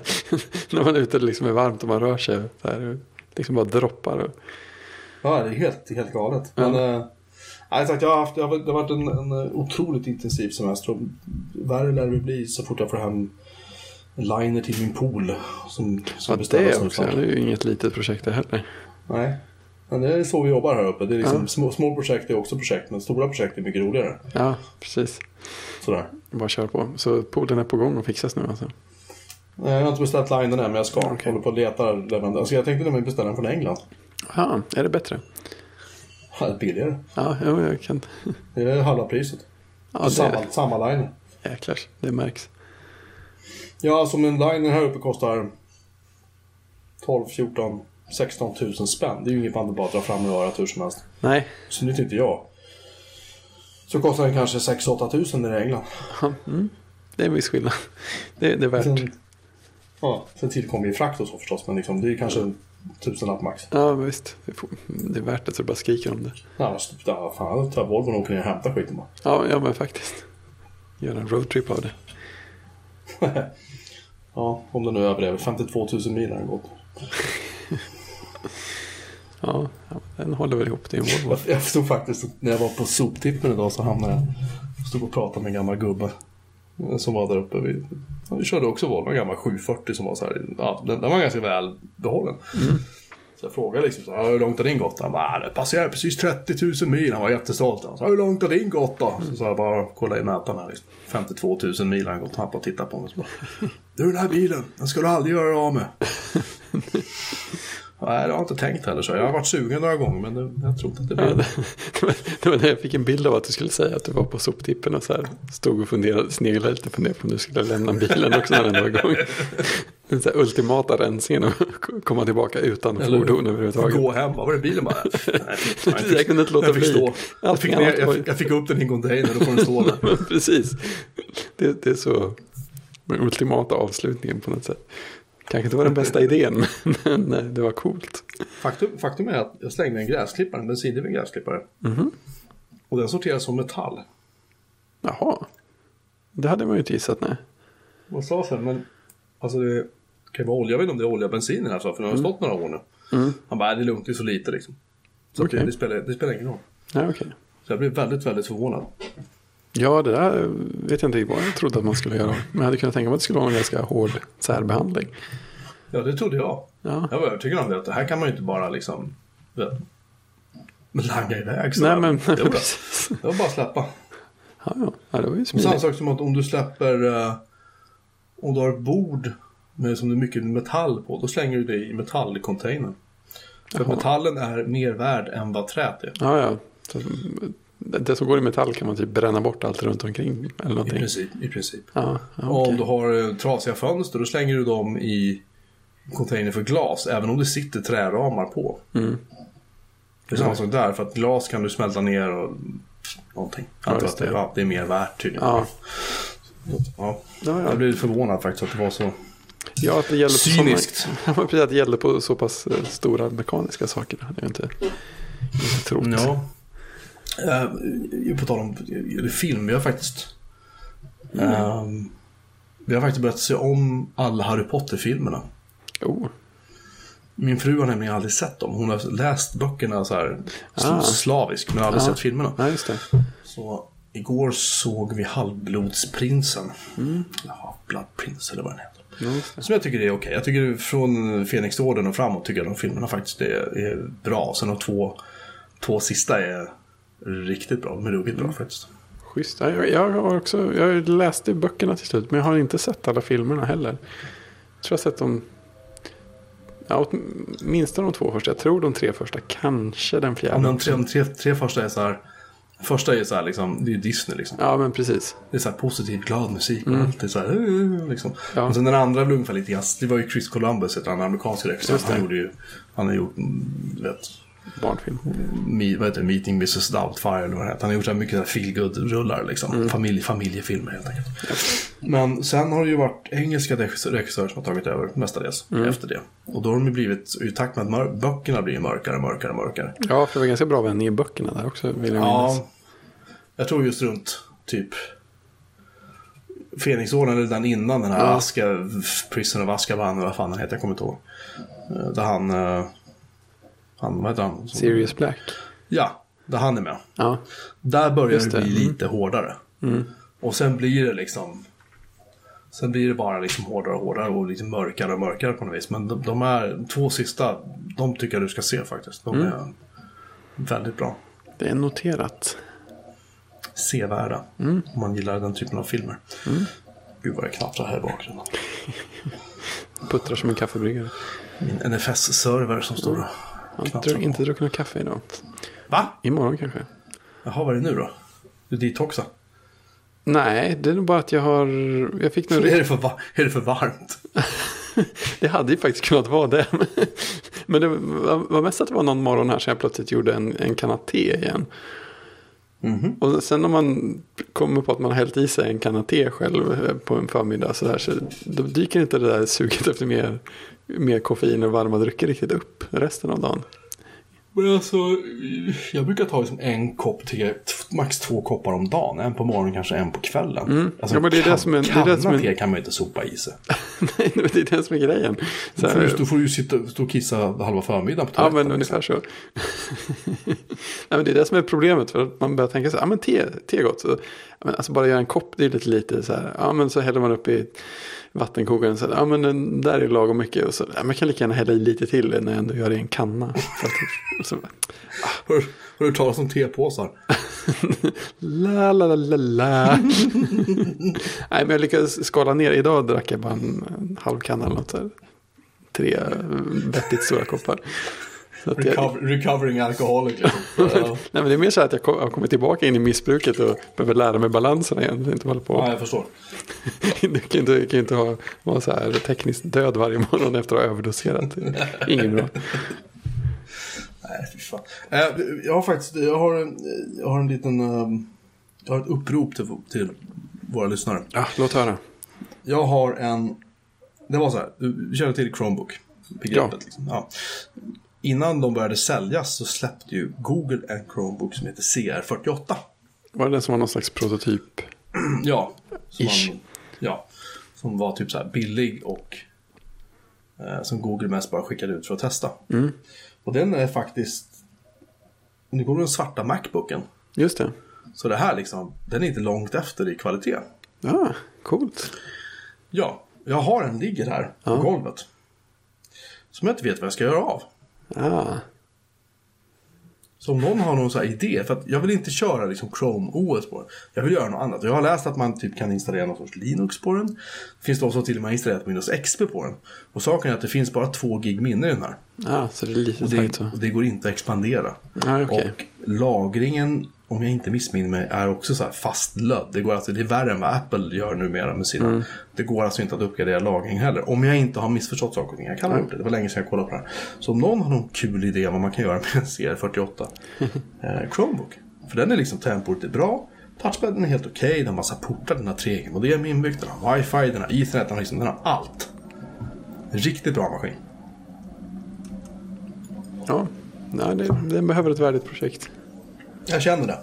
när man är ute liksom är varmt och man rör sig. Så här, liksom bara droppar. Och, Ja, det är helt, är helt galet. Ja. Men, sagt, jag har haft, det har, det har varit en, en otroligt intensiv semester. Värre lär det bli så fort jag får hem en liner till min pool. Som ska ja, beställas det också. Det är ju inget litet projekt det heller. Nej. Men det är så vi jobbar här uppe. Det är liksom, Ja. små, små projekt är också projekt, men stora projekt är mycket roligare. Ja, precis. Sådär. Bara köra på. Så poolen är på gång och fixas nu alltså. Nej, Jag har inte beställt linen än, men jag ska. Okej. Håller på och letar leverantör. Alltså, jag tänkte nämligen beställa den från England. Ja, är det bättre? Ja, det billigare. Ja, jo, jag kan. Det är halva priset. Ja, För samma, det, samma liner. jäklar, det märks. Ja, som en liner här uppe kostar 12, 14, 16 000 spänn. Det är ju inget man bara drar fram och röra hur som helst. Nej, Så det inte jag. Så kostar den kanske 6-8 tusen i England. mm, det är en viss skillnad. Det, det är värt. Sen, ja, sen tillkommer ju frakt och så förstås, men liksom, det är kanske tusenlapp max. Ja, visst. Det, det är värt det så det bara skriker om det. Ja, ja, fan, då tar Volvo och åker ner och hämtar skiten bara. Ja, ja men faktiskt. Göra en roadtrip av det. Ja, om den nu överlever. 52 000 mil har den gått. Ja, den håller väl ihop. Det är en Volvo. Jag, jag förstod faktiskt när jag var på soptippen idag så hamnade jag... Stod och pratade med en gammal gubbe. Som var där uppe. Vi, vi körde också Volvo, en gammal 740 som var så här. Ja, den, den var ganska väl behållen. Så jag frågade liksom så här, hur långt har din gått? Han bara, "Ah, det passerar precis 30 000 mil. Han var jättestolt. Han sa, hur långt har din gått då? Så sa jag bara, kolla i mätaren här. Liksom. 52 000 mil har han gått. Han bara tittade på mig. Så bara, du den här bilen, den ska du aldrig göra av med. Nej, det har jag inte tänkt heller så. Jag har varit sugen några gånger men det, jag tror inte att det Ja, blir. det, var, det var när jag fick en bild av att du skulle säga att du var på soptippen och så här stod och funderade, sneglade lite och på om du skulle lämna bilen också när den var igång. Den så här ultimata rensningen och komma tillbaka utan Eller fordon överhuvudtaget. Gå hem, vad var det bilen bara? Nej, Jag kunde inte låta jag fick bli. stå. Jag fick, ner, jag, fick, jag fick upp den i en container, då får den stå där. Precis. Det, det är så den ultimata avslutningen på något sätt. Kanske inte var den bästa idén, men nej, det var coolt. Faktum, faktum är att jag slängde en gräsklippare, en bensindriven gräsklippare. Mhm. Och den sorteras som metall. Jaha. Det hade man ju inte gissat, nej. Vad sa sen, men alltså det kan ju vara olja, jag vet inte om det är olja och bensin här, för den har stått några år nu. Mm. Han bara, "Nej, det är lugnt, det är så lite liksom. Så Okej. det, spelar, det spelar ingen roll. Ja, okej. Så jag blev väldigt, väldigt förvånad. Ja, det där vet jag inte vad jag trodde att man skulle göra. Men jag hade kunnat tänka mig att det skulle vara en ganska hård särbehandling. Ja, det trodde jag. Ja. Jag var övertygad om det, att det här kan man ju inte bara liksom langa iväg Nej, sådär. men det, var, precis. det var bara att släppa. Ja, ja. ja, det var ju Samma smidigt. sak som att om du släpper, eh, om du har ett bord med som det är mycket metall på, då slänger du det i metallcontainern. För metallen är mer värd än vad träet är. Ja, ja. Det som går i metall kan man typ bränna bort allt runt omkring. Eller I princip. I princip. Ja, ja, okej. om du har eh, trasiga fönster, då slänger du dem i container för glas, även om det sitter träramar på. Mm. Det är samma sak där, för att glas kan du smälta ner och någonting. Just att det, ja, det är mer värt tydligen. Ja. Ja. Ja, ja. Jag blev förvånad faktiskt att det var så. ja, att det gäller Cyniskt. Ja, att det gäller på så pass eh, stora mekaniska saker. Det jag inte, inte trott. Ja. Eh, på tal om eh, film, vi har faktiskt... eh, vi har faktiskt börjat se om alla Harry Potter-filmerna. Oh. Min fru har nämligen aldrig sett dem. Hon har läst böckerna så här Ah. slavisk, men aldrig Ja. sett filmerna. Ja, just det. Så igår såg vi Halvblodsprinsen. Mm. Ja, Blood Prince eller vad den heter. Ja. Som jag tycker är okej. Jag tycker från Fenixorden och framåt tycker jag de filmerna faktiskt är, är bra. Sen de två, två sista är riktigt bra. De är ruggigt Mm. bra faktiskt. Schysst. Ja, Jag, jag har också, jag läste böckerna till slut, men jag har inte sett alla filmerna heller. Jag tror jag har sett dem, ja, åtminstone de två första. Jag tror de tre första, kanske den fjärde. men de tre, de tre, tre första är så här. Första är så här liksom, det är Disney liksom. Ja, men precis. Det är så här positiv, glad musik och allt. Det är så här, liksom. Mm. Ja. Och sen den andra blev ungefär lite grann, det var ju Chris Columbus, han, amerikansk regissör. Han gjorde ju, han har gjort, mm, vet, Barnfilm. Me, vad heter det, Meeting Mrs Doubtfire eller vad det heter. Han har gjort så här mycket feelgood rullar liksom. Mm. Familj, familjefilmer helt enkelt. Men sen har det ju varit engelska regissörer som har tagit över mestadels Mm. efter det. Och då har de ju blivit, i takt med att böckerna blir mörkare, mörkare, mörkare. Ja, för det var ganska bra vändning i böckerna där också, vill jag minnas. Ja, jag tror just runt typ Fenixorden eller den innan den här Ja. Aska, Prison of Azkaban eller vad fan den heter, jag kommer inte ihåg. Eh, Där han, eh, han, vad heter han? Som- Sirius Black. Ja, där han är med. Ja, Där börjar Just det det, bli mm. lite hårdare. Och sen blir det liksom Sen blir det bara liksom hårdare och hårdare och lite mörkare och mörkare på något vis. Men de, de är två sista, de tycker jag du ska se faktiskt. De är väldigt bra. det är noterat. Sevärda. Mm. Om man gillar den typen av filmer. Gud vad det knattrar här i bakgrunden. Puttrar som en kaffebryggare. Min NFS-server som står och Jag har inte, druckit någon kaffe idag. Va? Imorgon kanske. Jaha, vad är det nu då? Du detoxar? Nej, det är nog bara att jag har... Jag fick nog... Är det för, va- är det för varmt? Det hade ju faktiskt kunnat vara det. Men det var var mest att det var någon morgon här som jag plötsligt gjorde en, en kanna te igen. Mhm. Och sen när man kommer på att man har hällt i sig en kanna te själv eh, på en förmiddag så, där, så då dyker inte det där suget efter mer, mer koffein och varma drycker riktigt upp resten av dagen. Men alltså, jag brukar ta liksom en kopp te, max två koppar om dagen. En på morgonen, kanske en på kvällen. Alltså, Ja, men det är det kan- som är- det är det som är- kanna te kan man ju inte sopa i sig. Nej, det är det som är grejen. Så Då får, du, här, då får du ju sitta, stå och kissa halva förmiddagen på Ja, toaletten. men ungefär så. Nej, men det är det som är problemet. För att man börjar tänka så här, ja men te, te är gott. Så, ja, men alltså bara göra en kopp, det är lite lite så här, ja men så häller man upp i vattenkokaren. Så ja men den där är lagom mycket. Och så, ja, man kan lika gärna hälla i lite till när jag ändå gör det i en kanna. Att, så, Har, du- har du talas om tepåsar? la la la la la. Nej men jag lyckades skala ner. Idag drack jag bara en, en halv kanna eller något. Så här. tre eh, vettigt stora koppar. Recover, recovering alcoholic. Liksom. Nej, men det är mer så att jag har kommit tillbaka in i missbruket och behöver lära mig balanserna igen. Inte håller på. ja, jag förstår. Du kan inte, kan inte ha, vara så här tekniskt död varje morgon efter att ha överdoserat. Ingen bra. Nej, fy fan. Eh, Jag har faktiskt, jag har en, jag har en liten, eh, jag har ett upprop till, till våra lyssnare. Ja, låt höra. Jag har en, det var så här, du känner till Chromebook? Begreppet, Ja. liksom. ja. Innan de började säljas så släppte ju Google en Chromebook som heter CR48. Var det den som var någon slags prototyp? Ja. Som Ish. man- ja. Som var typ så här billig och eh, som Google mest bara skickade ut för att testa. Mm. Och den är faktiskt, nu går den svarta Macbooken. Just det. Så det här liksom, den är inte långt efter i kvalitet. Ja, coolt. Ja, jag har en ligger här på Ja. golvet. Som jag inte vet vad jag ska göra av. Ah, Så om någon har någon så här idé, för att jag vill inte köra liksom Chrome OS på den. Jag vill göra något annat. Jag har läst att man typ kan installera någon sorts Linux på den. Det finns de som till och med har installerat Windows XP på den. Och saken är att det finns bara två gig minne i den här. ah, så det är lite Och det, och det går inte att expandera. Ah, okej. Och lagringen, om jag inte missminner mig, är också så här fastlödd. Det, går alltså, det är värre än vad Apple gör numera med sina. Mm. Det går alltså inte att uppgradera lagring heller. Om jag inte har missförstått saker och ting. Jag kan ha gjort det. Det var länge sedan jag kollade på det här. Så om någon har någon kul idé om vad man kan göra med en CR48 eh, Chromebook. För den är liksom temporet är bra. Touchpaden är helt okej. Den har massa portar. Den har 3G-modem inbyggt. Den har wifi. Den har ethernet. Den har, liksom, den har allt. En riktigt bra maskin. Ja, Nej, det, den behöver ett värdigt projekt. Jag känner det.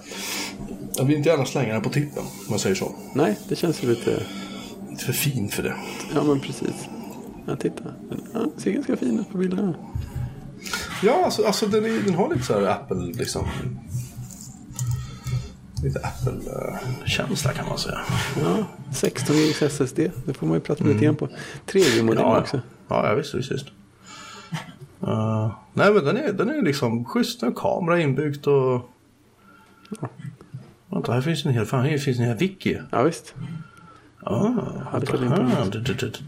Jag vill inte gärna slänga den på tippen, om jag säger så. Nej, det känns ju lite... Inte för fin för det. Ja, men precis. Ja, titta. Den ja, ser ganska fin ut på bilderna. Ja, alltså, alltså den, är, den har lite så här Apple, liksom. Lite Apple-känsla kan man säga. Ja, 16 gigs SSD. Det får man ju prata lite grann på. 3G-modem Ja, också. ja, ja visst, visst. visst. Uh, nej, men den är, den är liksom schysst. Den har kamera inbyggt och... Vänta, här finns en hel, fan, här finns en hel wiki. Ja, visst. Ah, här.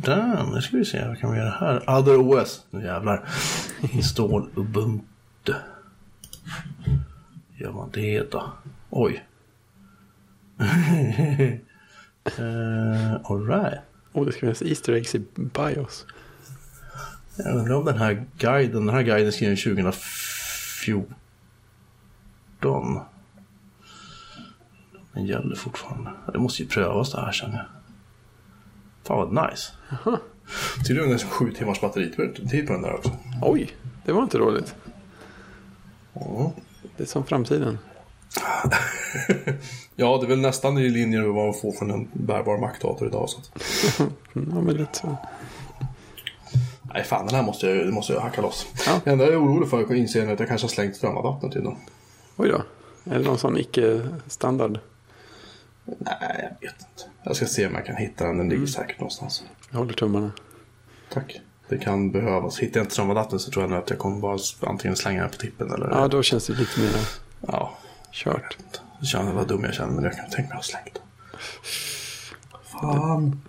Där. Nu ska vi se, vad kan vi göra här? Other OS. Nu jävlar. Install Ubuntu. Gör man det då? Oj. uh, Alright. Och det ska finnas Easter eggs i BIOS. Jag undrar om den här guiden, den här guiden skriven 2014. Den gäller fortfarande. Det måste ju prövas det här känner jag. Fan vad nice. Tydligen nästan sju timmars batteritid på den där också. Oj, det var inte dåligt. Ja. Det är som framtiden. Ja, det är väl nästan i linje med vad man får från en bärbar Mac-dator idag. Så att... Ja, men lite så. Nej, fan den här måste jag, det måste jag hacka loss. Ja. Det enda jag är orolig för är inser jag att jag kanske har slängt strömadaptern till den. Oj då. Är det någon sån icke-standard? Nej, jag vet inte. Jag ska se om jag kan hitta den. Den ligger säkert någonstans. Jag håller tummarna. Tack. Det kan behövas. Hittar jag inte strömadaptern så tror jag nog att jag kommer bara antingen slänga den på tippen eller... Ja, då känns det lite mer ja. kört. Det känns vad dum jag känner men jag kan tänka mig att ha slängt den. Fan.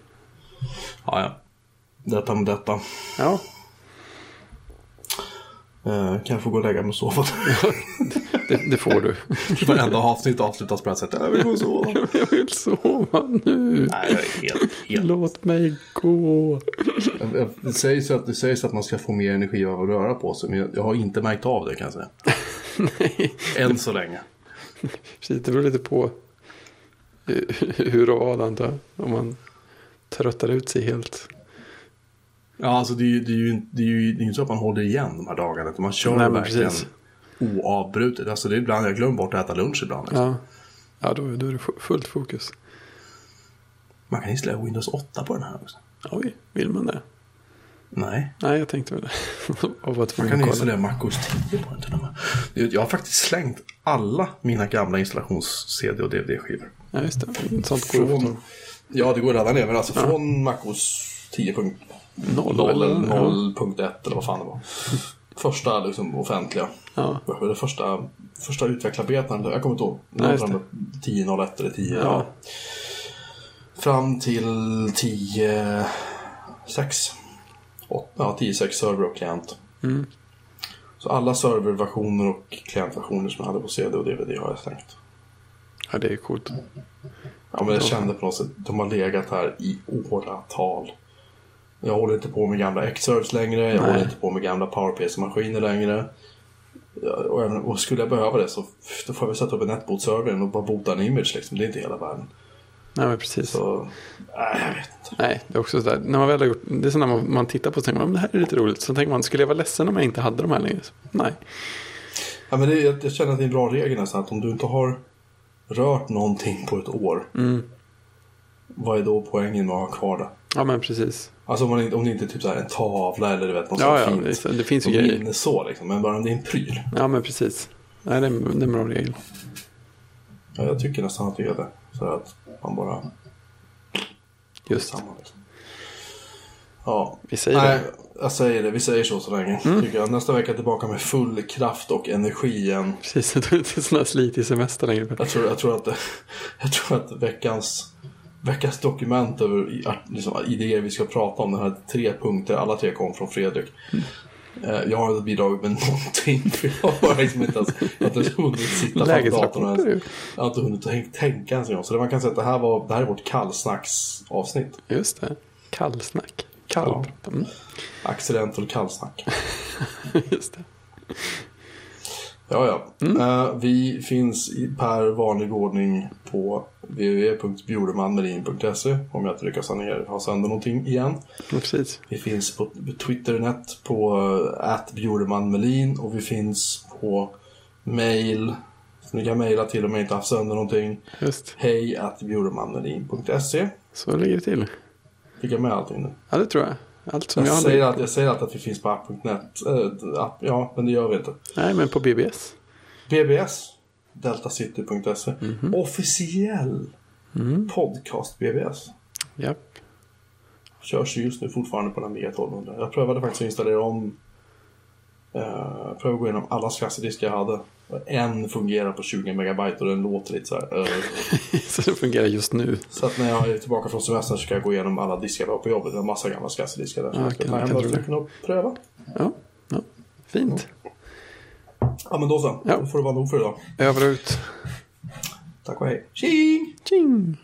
Ja, ja. Detta med detta. Ja, Eh, kan jag få gå och lägga mig och sova? det, det får du. Varenda avsnitt avslutas på det här sättet. Jag vill gå och sova. Jag vill sova nu. Nej, helt, helt Låt mig gå. Det sägs, att, det sägs att man ska få mer energi av att röra på sig, men jag, har inte märkt av det kan jag säga. Nej, Än så länge. precis, det beror lite på hur- hur och vad antar jag. Om man tröttar ut sig helt. Ja, alltså det är ju, det är ju, det är ju det är inte så att man håller igen de här dagarna, utan man kör Nej, verkligen precis. oavbrutet. Alltså det är ibland, jag glömmer bort att äta lunch ibland. Liksom. Ja, ja då, då är det fu- fullt fokus. Man kan installera Windows 8 på den här också. Oj, vill man det? Nej, Nej, jag tänkte väl det. Man kan installera MacOS 10 på den till och med. Jag har faktiskt slängt alla mina gamla installations-CD och DVD-skivor. Ja, just det. Sånt går Från, ja, det går redan ner, men alltså från MacOS 10.0 noll. eller eller? 0.1 eller vad fan det var. Första liksom offentliga. Ja. Det första, första utvecklarbeten, jag kommer inte ihåg. Nej, just det. 10.01 eller 10. Ja. Ja. Fram till 10.6. åt- ja, 10.6 server och klient. Mm. Så alla serverversioner och klientversioner som jag hade på CD och DVD har jag stängt. Ja, det är coolt. Ja, men jag kände på något sätt, de har legat här i åratal. Jag håller inte på med gamla X-serves längre, jag Nej. håller inte på med gamla PowerPC-maskiner längre. Och, även- och skulle jag behöva det så då får jag väl sätta upp en netboot-server och bara bota en image liksom. Det är inte hela världen. Nej, men precis. Så, nej, jag vet inte. Nej, det är också sådär. När man väl har gjort, det är så när man, man tittar på och tänker man, det här är lite roligt. Så tänker man, skulle jag vara ledsen om jag inte hade de här längre? Så, nej. Ja, men det, jag, jag känner att det är en bra regel nästan, att om du inte har rört någonting på ett år, Mm. vad är då poängen med att ha kvar det? Ja, men precis. Alltså om, man om det inte är typ så här en tavla eller du vet, något Ja, sånt ja, fint. det, finns ju grejer. minne så liksom, men bara om det är en pryl. Ja, men precis. Nej, det är, det är en bra regel. Ja, jag tycker nästan att det är det. Så att man bara... Just. Samma, liksom. Ja. Vi säger Nej, det. Mm. jag säger det. Vi säger så så länge. Tycker jag. Nästa vecka tillbaka med full kraft och energi igen. Precis, det är inte sådana slitig semester längre. Jag tror, jag tror, att, jag tror att veckans, veckans dokument över liksom, idéer vi ska prata om, den här tre punkter, alla tre kom från Fredrik. Eh, Jag har inte bidragit med någonting, för jag har liksom inte ens, jag har inte hunnit sitta framför datorn. Ens. Jag har inte hunnit tänk, tänka ens en gång. Så det man kan säga att det här, var, det här är vårt kallsnacksavsnitt. Just det. Kallsnack. Kall. Mm. Accidental kallsnack. Just det. Ja, ja. Eh, vi finns i, per vanlig ordning på www.bjurmanmelin.se om jag inte lyckas ha, ner, ha sönder någonting igen. Ja, precis. Vi finns på Twitternet på uh, Bjurmanmelin och vi finns på mail. Så ni kan mejla till om jag inte haft sönder någonting. Just. Hej att bjurmanmelin.se. Så ligger det till. Fick jag med allting nu? Ja, det tror jag. Allt som jag, Jag säger, att, jag säger alltid att vi finns på app.net. Äh, app, ja, men det gör vi inte. Nej, men på BBS. BBS. Deltacity.se. Mhm. Officiell Mm. podcast BBS. Japp. Körs ju just nu fortfarande på den Amiga 1200. Jag prövade faktiskt att installera om. Uh, prövade att gå igenom alla skassediskar jag hade. Och En fungerar på 20 megabyte och den låter lite så här. eh. Så det fungerar just nu. så att när jag är tillbaka från semestern så ska jag gå igenom alla diskar jag har på jobbet. Det är en massa gamla skassediskar där. Ja, jag kan- hem kan att kunna pröva. Ja, ja. fint. Ja men då så. Ja. Då får det vara nog för idag. Över och ut. Tack och hej. Tjing! Tjing!